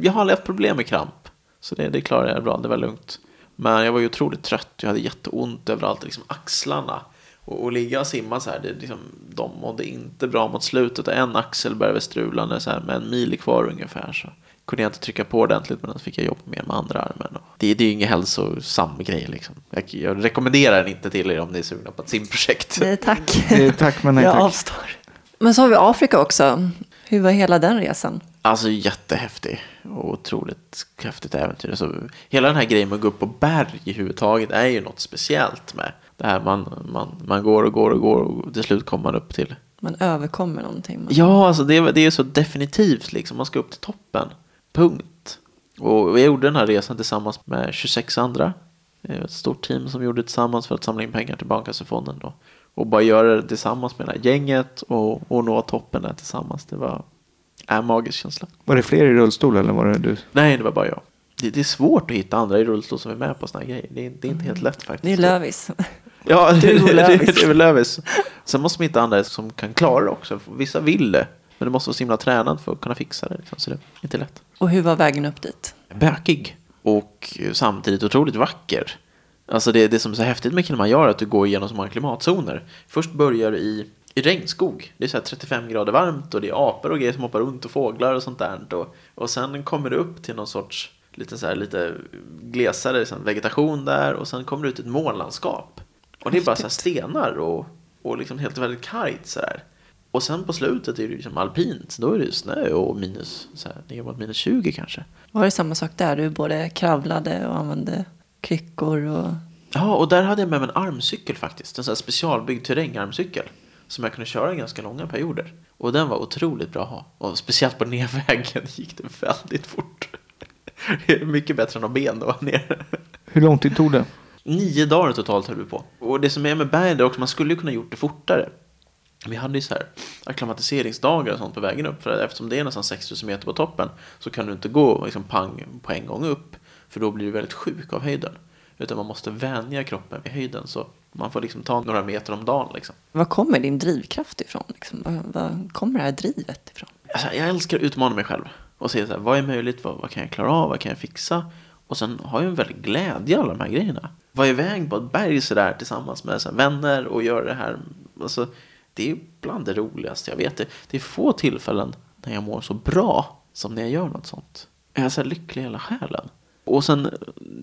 Jag har aldrig haft problem med kramp. Så det, det klarar jag bra, det var lugnt. Men jag var ju otroligt trött, jag hade jätteont överallt, liksom axlarna. Och, och ligga och simma så här, det, liksom, de mådde inte bra mot slutet. En axel började strula när så här, med en mil kvar ungefär. Så kunde jag inte trycka på ordentligt, men då fick jag jobba mer med andra armen. Och det, det är ju ingen hälsosam grej liksom. Jag, jag rekommenderar den inte till er om ni är sugna på ett simprojekt. Nej, tack. Eh, tack men nej jag tack. avstår. Men så har vi Afrika också. Hur var hela den resan? Alltså jättehäftig och otroligt häftigt äventyr. Alltså, hela den här grejen med att gå upp på berg i huvudtaget är ju något speciellt med. Det här man, man, man går och går och går och till slut kommer man upp till. Man överkommer någonting. Man... Ja, alltså det, det är så definitivt liksom. Man ska upp till toppen. Punkt. Och jag gjorde den här resan tillsammans med 26 andra. Ett stort team som gjorde det tillsammans för att samla in pengar till Barncancerfonden. Då. Och bara göra det tillsammans med det här gänget och, och nå toppen där tillsammans. Det var en magisk känsla. Var det fler i rullstol eller var det du? Nej, det var bara jag. Det, det är svårt att hitta andra i rullstol som är med på såna här grejer. Det är, det är inte helt lätt faktiskt. Det är Lövis. Ja, det är väl Lövis. Sen måste man hitta andra som kan klara det också. Vissa vill det. Men du måste vara så himla tränad för att kunna fixa det. Liksom. Så det är inte lätt. Och hur var vägen upp dit? Bökig. Och samtidigt otroligt vacker. Alltså det, det som är så häftigt med Kilimanjaro är att du går igenom så många klimatzoner. Först börjar du i, i regnskog. Det är så här 35 grader varmt och det är apor och grejer som hoppar runt och fåglar och sånt där. Och, och sen kommer du upp till någon sorts lite, så här, lite glesare liksom, vegetation där och sen kommer du ut i ett månlandskap. Och det är bara så här stenar och, och liksom helt väldigt kargt sådär. Och sen på slutet är det liksom alpint. Då är det snö och minus, så här, ner mot minus 20 kanske. Var det samma sak där? Du både kravlade och använde kryckor och... Ja, och där hade jag med mig en armcykel faktiskt. En sån här specialbyggd terrängarmcykel. Som jag kunde köra i ganska långa perioder. Och den var otroligt bra att ha. Och speciellt på nedvägen gick det väldigt fort. Det är mycket bättre än att ben då ner. Hur lång tid tog det? Nio dagar totalt höll vi på. Och det som är med bergen är också, man skulle ju kunna gjort det fortare. Vi hade ju så här akklimatiseringsdagar och sånt på vägen upp. För eftersom det är nästan 6000 meter på toppen så kan du inte gå liksom pang på en gång upp. För då blir du väldigt sjuk av höjden. Utan man måste vänja kroppen vid höjden. Så man får liksom ta några meter om dagen. Liksom. Var kommer din drivkraft ifrån? Liksom? Var, var kommer det här drivet ifrån? Alltså, jag älskar att utmana mig själv. Och se så här, vad är möjligt, vad, vad kan jag klara av, vad kan jag fixa? Och sen har jag en väldig glädje i alla de här grejerna. Vara iväg på ett berg sådär tillsammans med så här, vänner och göra det här. Alltså, det är bland det roligaste jag vet. Det, det är få tillfällen när jag mår så bra som när jag gör något sånt. Jag är så här lycklig i hela själen. Och sen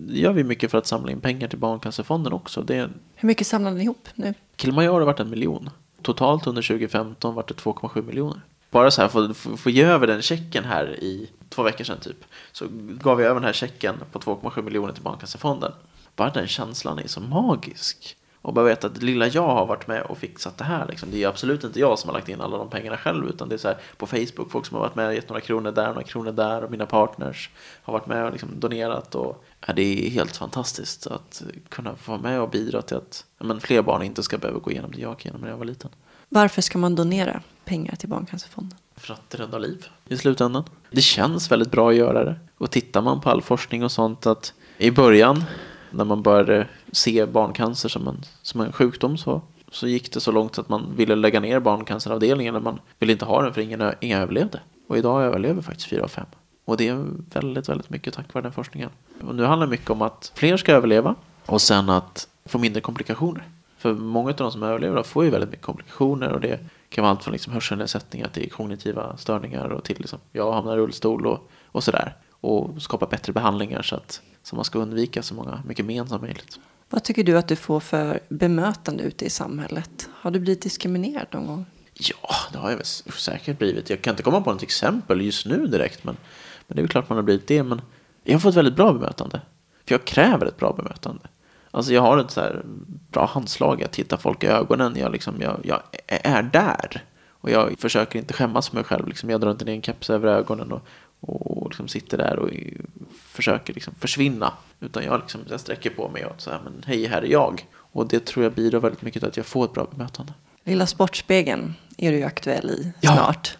gör vi mycket för att samla in pengar till Barncancerfonden också. Det, Hur mycket samlade ni ihop nu? Kilimanjaro har varit en miljon. Totalt under 2015 var det 2,7 miljoner. Bara så här, få, få, få ge över den checken här i två veckor sedan typ. Så gav vi över den här checken på 2,7 miljoner till Barncancerfonden. Bara den känslan är så magisk. Och bara veta att lilla jag har varit med och fixat det här. Liksom. Det är absolut inte jag som har lagt in alla de pengarna själv. Utan det är så här på Facebook, folk som har varit med och gett några kronor där, några kronor där. Och mina partners har varit med och liksom donerat. Och, ja, det är helt fantastiskt att kunna få vara med och bidra till att ja, men fler barn inte ska behöva gå igenom det jag gick igenom när jag var liten. Varför ska man donera pengar till Barncancerfonden? För att rädda liv i slutändan. Det känns väldigt bra att göra det. Och tittar man på all forskning och sånt att i början när man började se barncancer som en, som en sjukdom så, så gick det så långt att man ville lägga ner barncanceravdelningen. Eller man ville inte ha den för ingen, ingen överlevde. Och idag överlever faktiskt fyra av fem. Och det är väldigt, väldigt mycket tack vare den forskningen. Och nu handlar det mycket om att fler ska överleva och sen att få mindre komplikationer. För många av de som överlever får ju väldigt mycket komplikationer och det kan vara allt från liksom hörselnedsättningar till kognitiva störningar och till liksom, jag hamnar i rullstol och, och sådär. Och skapa bättre behandlingar så att så man ska undvika så många, mycket men som möjligt. Vad tycker du att du får för bemötande ute i samhället? Har du blivit diskriminerad någon gång? Ja, det har jag väl säkert blivit. Jag kan inte komma på något exempel just nu direkt, men, men det är väl klart man har blivit det. Men jag har fått väldigt bra bemötande. För jag kräver ett bra bemötande. Alltså jag har ett så bra handslag, jag tittar folk i ögonen, jag, liksom, jag, jag är där. Och jag försöker inte skämmas för mig själv, liksom, jag drar inte ner en keps över ögonen och, och liksom sitter där och försöker liksom försvinna. Utan jag, liksom, jag sträcker på mig och säger men hej, här är jag. Och det tror jag bidrar väldigt mycket till att jag får ett bra bemötande. Lilla Sportspegeln är du ju aktuell i Ja. snart.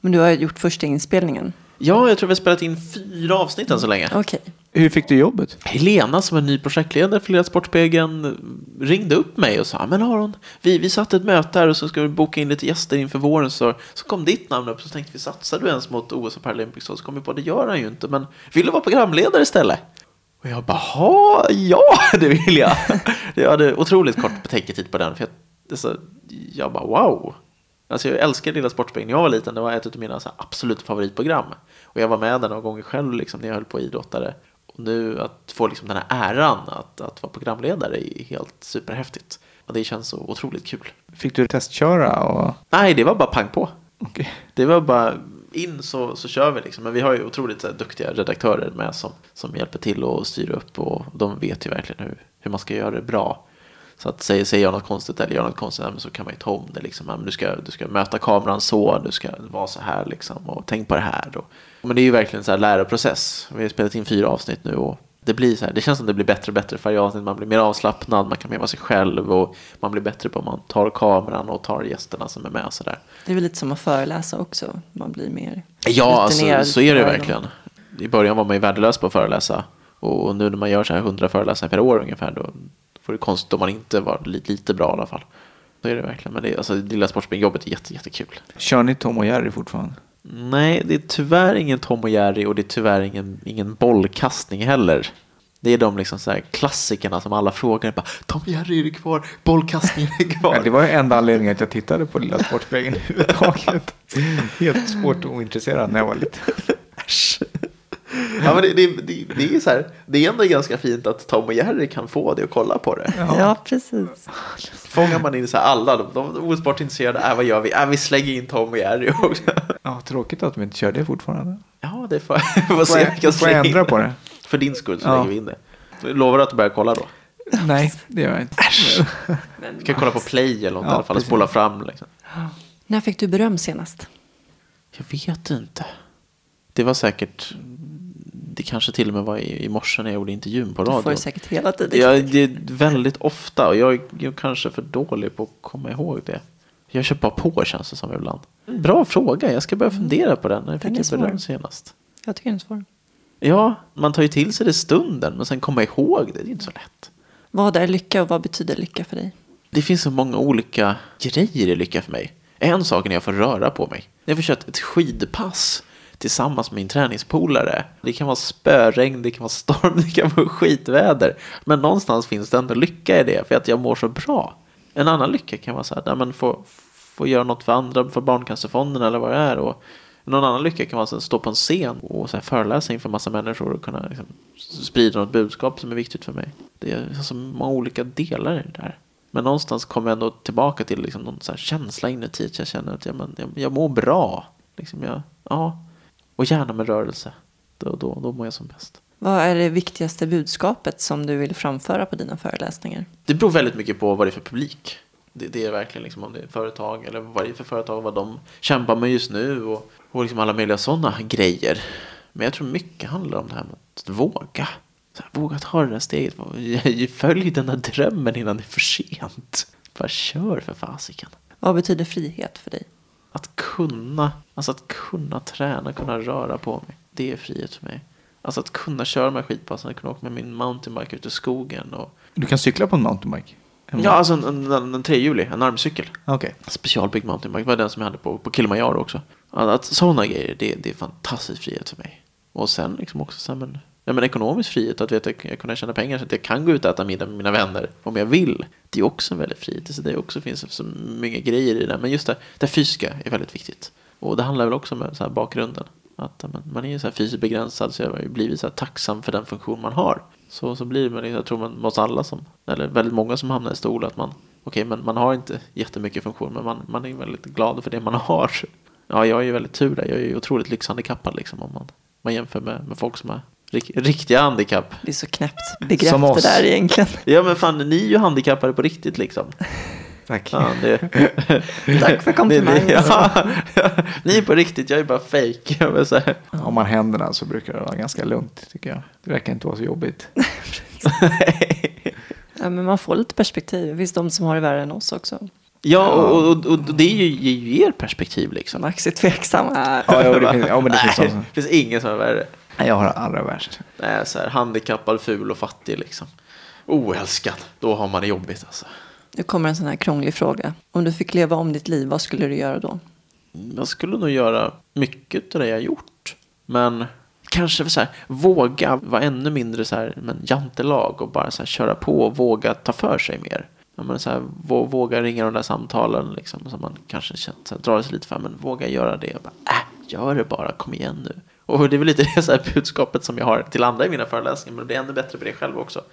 Men du har gjort första inspelningen. Ja, jag tror vi har spelat in fyra avsnitt än så länge. Okej. Hur fick du jobbet? Helena som är ny projektledare för Lilla Sportspegeln ringde upp mig och sa ah, men Aron, vi, vi satte ett möte här och så ska vi boka in lite gäster inför våren så, så kom ditt namn upp så tänkte vi satsar du ens mot OS och Paralympics så kom vi på det gör han ju inte men vill du vara programledare istället? Och jag bara ja det vill jag. Jag hade otroligt kort betänketid på den för jag, så, jag bara wow. Alltså jag älskar Lilla Sportspegeln när jag var liten. Det var ett av mina så absoluta favoritprogram. Och jag var med där några gånger själv liksom, när jag höll på idrottare. Och nu att få liksom den här äran att, att vara programledare är helt superhäftigt. Och det känns så otroligt kul. Fick du testköra? Och... Nej, det var bara pang på. Okej. Det var bara in så, så kör vi liksom. Men vi har ju otroligt här, duktiga redaktörer med som, som hjälper till och styr upp. Och de vet ju verkligen hur, hur man ska göra det bra. Så att säger, säger jag något konstigt eller gör något konstigt men så kan man ju ta om det. Liksom. Men du, ska, du ska möta kameran så, du ska vara så här liksom, och tänk på det här. Och, men det är ju verkligen en läroprocess. Vi har spelat in fyra avsnitt nu och det, blir så här, det känns som det blir bättre och bättre för varje avsnitt. Man blir mer avslappnad, man kan mer vara sig själv och man blir bättre på att man tar kameran och tar gästerna som är med. Så där. Det är väl lite som att föreläsa också. Man blir mer Ja, alltså, så är det verkligen. I början var man ju värdelös på att föreläsa. Och nu när man gör så här 100 föreläsningar per år ungefär, då det konstigt om man inte var lite, lite bra i alla fall. Så är det verkligen. Men det, alltså, det lilla sportspringjobbet är jätte, jättekul. Kör ni Tom och Jerry fortfarande? Nej, det är tyvärr ingen Tom och Jerry och det är tyvärr ingen, ingen bollkastning heller. Det är de liksom så här klassikerna som alla frågar. Bara, Tom och Jerry är det kvar? Bollkastningen är kvar. Ja, det var ju enda anledningen att jag tittade på Lilla Sportspegeln överhuvudtaget. Helt sportointresserad när jag var liten. Äsch. Ja, men det, det, det, det, är så här, det är ändå ganska fint att Tom och Jerry kan få det och kolla på det. Ja, precis. Fångar man in så här alla, de, de osportintresserade, äh, vad gör vi? Äh, vi slänger in Tom och Jerry också. Ja, tråkigt att de inte kör det fortfarande. Ja, det får, får se. Jag, kan får jag ändra på det? För din skull så Ja. lägger vi in det. Lovar du att du börjar kolla då? Nej, det gör jag inte. Vi kan kolla på play eller något Ja, i alla fall spola fram. Liksom. När fick du beröm senast? Jag vet inte. Det var säkert, det kanske till och med var i, i morse när jag gjorde intervjun på Du får radio. det säkert hela tiden. Ja, det är väldigt ofta och jag är jag är kanske för dålig på att komma ihåg det. Jag kör bara på känns det som ibland. Bra fråga, jag ska börja fundera på den. När Den fick är jag svår. beröm senast? Jag tycker den är svår. Ja, man tar ju till sig det stunden men sen komma ihåg det, det är inte så lätt. Vad är lycka och vad betyder lycka för dig? Det finns så många olika grejer i lycka för mig. En sak är när jag får röra på mig. När jag får köra ett skidpass tillsammans med min träningspolare. Det kan vara spöregn, det kan vara storm, det kan vara skitväder. Men någonstans finns det ändå lycka i det för att jag mår så bra. En annan lycka kan vara så här, men få, få göra något för andra, för Barncancerfonden eller vad det är. Och någon annan lycka kan vara att stå på en scen och så här föreläsa inför massa människor och kunna liksom, sprida något budskap som är viktigt för mig. Det är så många olika delar i det där. Men någonstans kommer jag ändå tillbaka till liksom någon så här känsla inuti. Att jag känner att jag, men, jag, jag mår bra. Liksom jag, ja. Och gärna med rörelse. Då, då, då mår jag som bäst. Vad är det viktigaste budskapet som du vill framföra på dina föreläsningar? Det beror väldigt mycket på vad det är för publik. Det, det är verkligen liksom om det är företag eller vad det är för företag, vad de kämpar med just nu och, och liksom alla möjliga sådana grejer. Men jag tror mycket handlar om det här med att våga. Här, våga ta det där steget. Följ den där drömmen innan det är för sent. Bara kör för fasiken. Vad betyder frihet för dig? Att kunna, alltså att kunna träna, kunna röra på mig. Det är frihet för mig. Alltså att kunna köra de här skidpassen, kunna åka med min mountainbike ut i skogen. Och... Du kan cykla på en mountainbike? En Ja, alltså en, en, en, en trehjulig, en armcykel. Okej. Specialbyggd mountainbike, det var den som jag hade på, på Kilimanjaro också. Att, att sådana grejer, det, det är fantastisk frihet för mig. Och sen liksom också så här, men, ja, men ekonomisk frihet, att veta att jag kunna tjäna pengar så att jag kan gå ut och äta middag med mina vänner om jag vill. Det är också en väldigt frihet, så det också finns så mycket grejer i det. Men just det, det fysiska är väldigt viktigt. Och det handlar väl också om så här bakgrunden. Att man är ju så här fysiskt begränsad så jag har ju blivit så här tacksam för den funktion man har. Så, så blir det, jag tror man måste alla som, eller väldigt många som hamnar i stol att man, okej men man har inte jättemycket funktion men man, man är väldigt glad för det man har. Ja, jag är ju väldigt tur där, jag är ju otroligt lyxhandikappad liksom om man, man jämför med, med folk som har riktiga handikapp. Det är så knäppt begrepp Som det oss. där egentligen. Ja men fan, ni är ju handikappade på riktigt liksom. Tack. Ja, det, Tack för komplimangen. Det- det- ja, ni är på riktigt, jag är bara säga. Om man händerna så brukar det vara ganska lugnt tycker jag. Det verkar inte vara så jobbigt. Ja, men man får lite perspektiv. Det finns de som har det värre än oss också. Ja, och, och, och det är ju, ger ju er perspektiv liksom. Max är tveksam här. Ja, ja, det finns, ja men det finns Nej, det finns ingen som är värre. Nej, jag har det allra värst. Nej, så här, handikappad, ful och fattig liksom. Oälskad, då har man det jobbigt alltså. Nu kommer en sån här krånglig fråga. Om du fick leva om ditt liv, vad skulle du göra då? Jag skulle nog göra mycket av det jag gjort. Men kanske så här, våga vara ännu mindre så här, men jantelag och bara så här, köra på och våga ta för sig mer. Ja, men så här, vå- våga ringa de där samtalen liksom, som man kanske känt, så här, drar sig lite för. Men våga göra det. Och bara, äh, gör det bara, kom igen nu. Och det är väl lite det så här budskapet som jag har till andra i mina föreläsningar. Men det är ännu bättre på det själv också.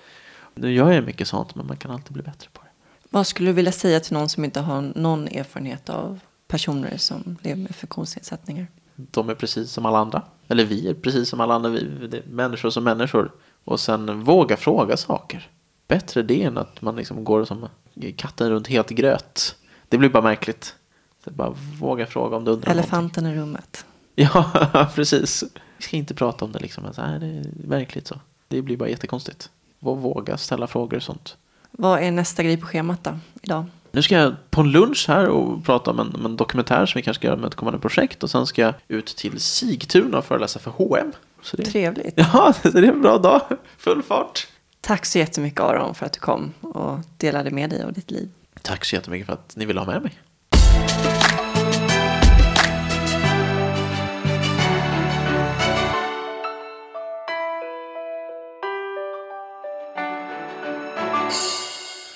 Nu gör jag mycket sånt, men man kan alltid bli bättre på det. Vad skulle du vilja säga till någon som inte har någon erfarenhet av personer som lever med funktionsnedsättningar? de är precis som alla andra. Eller vi är precis som alla andra. Vi, människor som människor. Och sen våga fråga saker. bättre det än att man liksom går som katten runt het gröt. Det blir bara märkligt. Så bara våga fråga om du undrar någonting. Elefanten i rummet. Ja, precis. Vi ska inte prata om det liksom. Så här, det är verkligt så. Det blir bara jättekonstigt. Vå- Våga ställa frågor och sånt. Vad är nästa grej på schemat då, idag? Nu ska jag på en lunch här och prata om en, om en dokumentär som vi kanske ska göra med ett kommande projekt. Och sen ska jag ut till Sigtuna och föreläsa för H&M. Så det, Trevligt. ja, så det är en bra dag. Full fart. Tack så jättemycket Aron för att du kom och delade med dig av ditt liv. Tack så jättemycket för att ni ville ha med mig.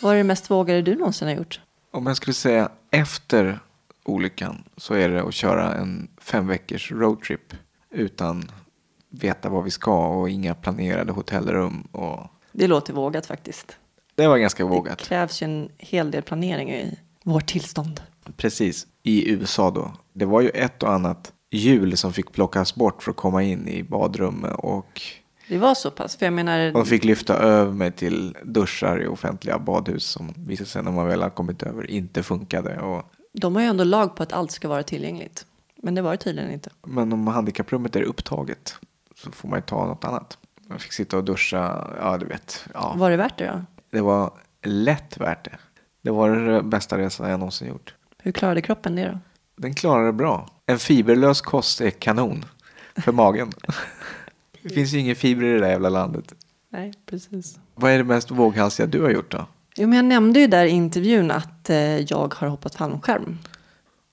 Vad är det mest vågade du någonsin har gjort? Om jag skulle säga efter olyckan så är det att köra en fem veckors roadtrip utan veta vad vi ska och inga planerade hotellrum. Och Det låter vågat faktiskt. det var ganska Det vågat. krävs ju en hel del planering i vårt tillstånd. Precis, i USA då. Det var ju ett och annat hjul som fick plockas bort för att komma in i badrummet och Det var så pass, för jag menar, de fick lyfta över mig till duschar i offentliga badhus som visade sig när man väl har kommit över inte funkade. Och, de har ju ändå lag på att allt ska vara tillgängligt. Men det var det tydligen inte. men om handikapprummet är upptaget så får man ju ta något annat. Jag fick sitta och duscha, ja du vet. Ja. Var det värt det då? Det var lätt värt det. Det var den bästa resan jag någonsin gjort. Hur klarade kroppen det då? Den klarade det bra. En fiberlös kost är kanon för magen. det finns ju ingen fiber i det där jävla landet. Nej, precis. Vad är det mest våghalsiga du har gjort då? Jo, men jag nämnde ju där i intervjun att eh, jag har hoppat fallskärm.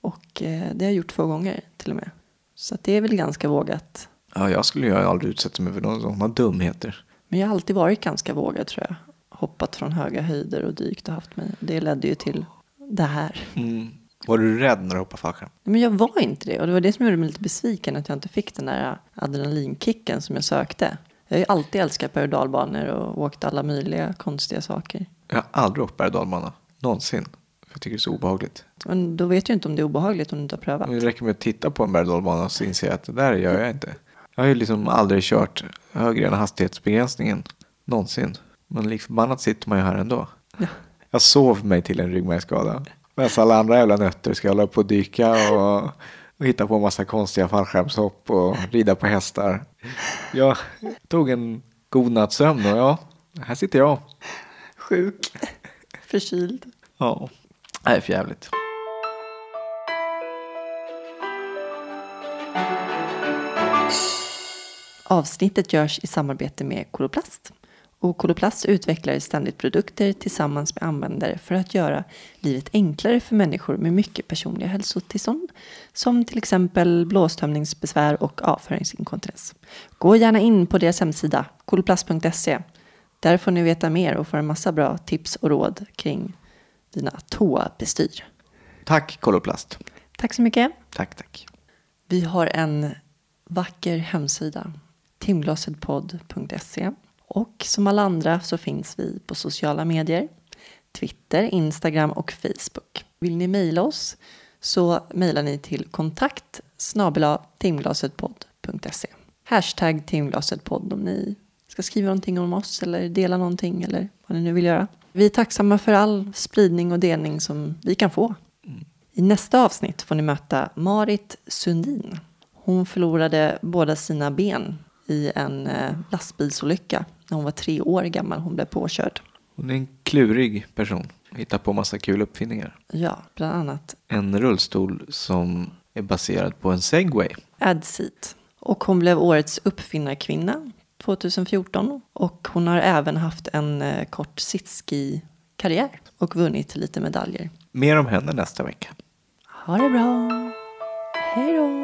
Och eh, det har jag gjort två gånger till och med. Så att det är väl ganska vågat. Ja, jag skulle ju aldrig utsätta mig för några sådana dumheter. Men jag har alltid varit ganska vågad tror jag. Hoppat från höga höjder och dykt och haft mig. Det ledde ju till det här. Mm. Var du rädd när du hoppade fallskärm? Men jag var inte det. Och det var det som gjorde mig lite besviken. Att jag inte fick den där adrenalinkicken som jag sökte. Jag har ju alltid älskat berg och dalbanor och åkt alla möjliga konstiga saker. Jag har aldrig åkt berg och dalbana. Någonsin. För jag tycker det är så obehagligt. Men då vet jag inte om det är obehagligt om du inte har prövat. Det räcker med att titta på en berg och dalbana så inser jag att det där gör jag inte. Jag har ju liksom aldrig kört högre än hastighetsbegränsningen. Någonsin. Men lik förbannat sitter man ju här ändå. Ja. Jag sov mig till en ryggmärgsskada. Medan alla andra jävla nötter ska hålla på och dyka och, och hitta på en massa konstiga fallskärmshopp och rida på hästar. Jag tog en god natts sömn och ja, här sitter jag. Sjuk. Förkyld. Ja, det är för jävligt. Avsnittet görs i samarbete med Koloplast. Och Koloplast utvecklar ständigt produkter tillsammans med användare för att göra livet enklare för människor med mycket personliga hälsotillstånd. Som till exempel blåstömningsbesvär och avföringsinkontinens. Gå gärna in på deras hemsida, koloplast.se. Där får ni veta mer och får en massa bra tips och råd kring dina toabestyr. Tack Koloplast. Tack så mycket. Tack, tack. Vi har en vacker hemsida, timglasetpodd.se. Och som alla andra så finns vi på sociala medier, Twitter, Instagram och Facebook. Vill ni mejla oss så mejlar ni till kontakt snabel-a timglasetpodd.se. Hashtag timglasetpodd om ni ska skriva någonting om oss eller dela någonting eller vad ni nu vill göra. Vi är tacksamma för all spridning och delning som vi kan få. I nästa avsnitt får ni möta Marit Sundin. Hon förlorade båda sina ben i en eh, lastbilsolycka när hon var tre år gammal. Hon blev påkörd. Hon är en klurig person. Hittar på massa kul uppfinningar. Ja, bland annat En rullstol som är baserad på en segway. Adseat. Och hon blev årets uppfinnarkvinna 2014. Och hon har även haft en eh, kort sitski-karriär och vunnit lite medaljer. Mer om henne nästa vecka. Ha det bra. Hej då.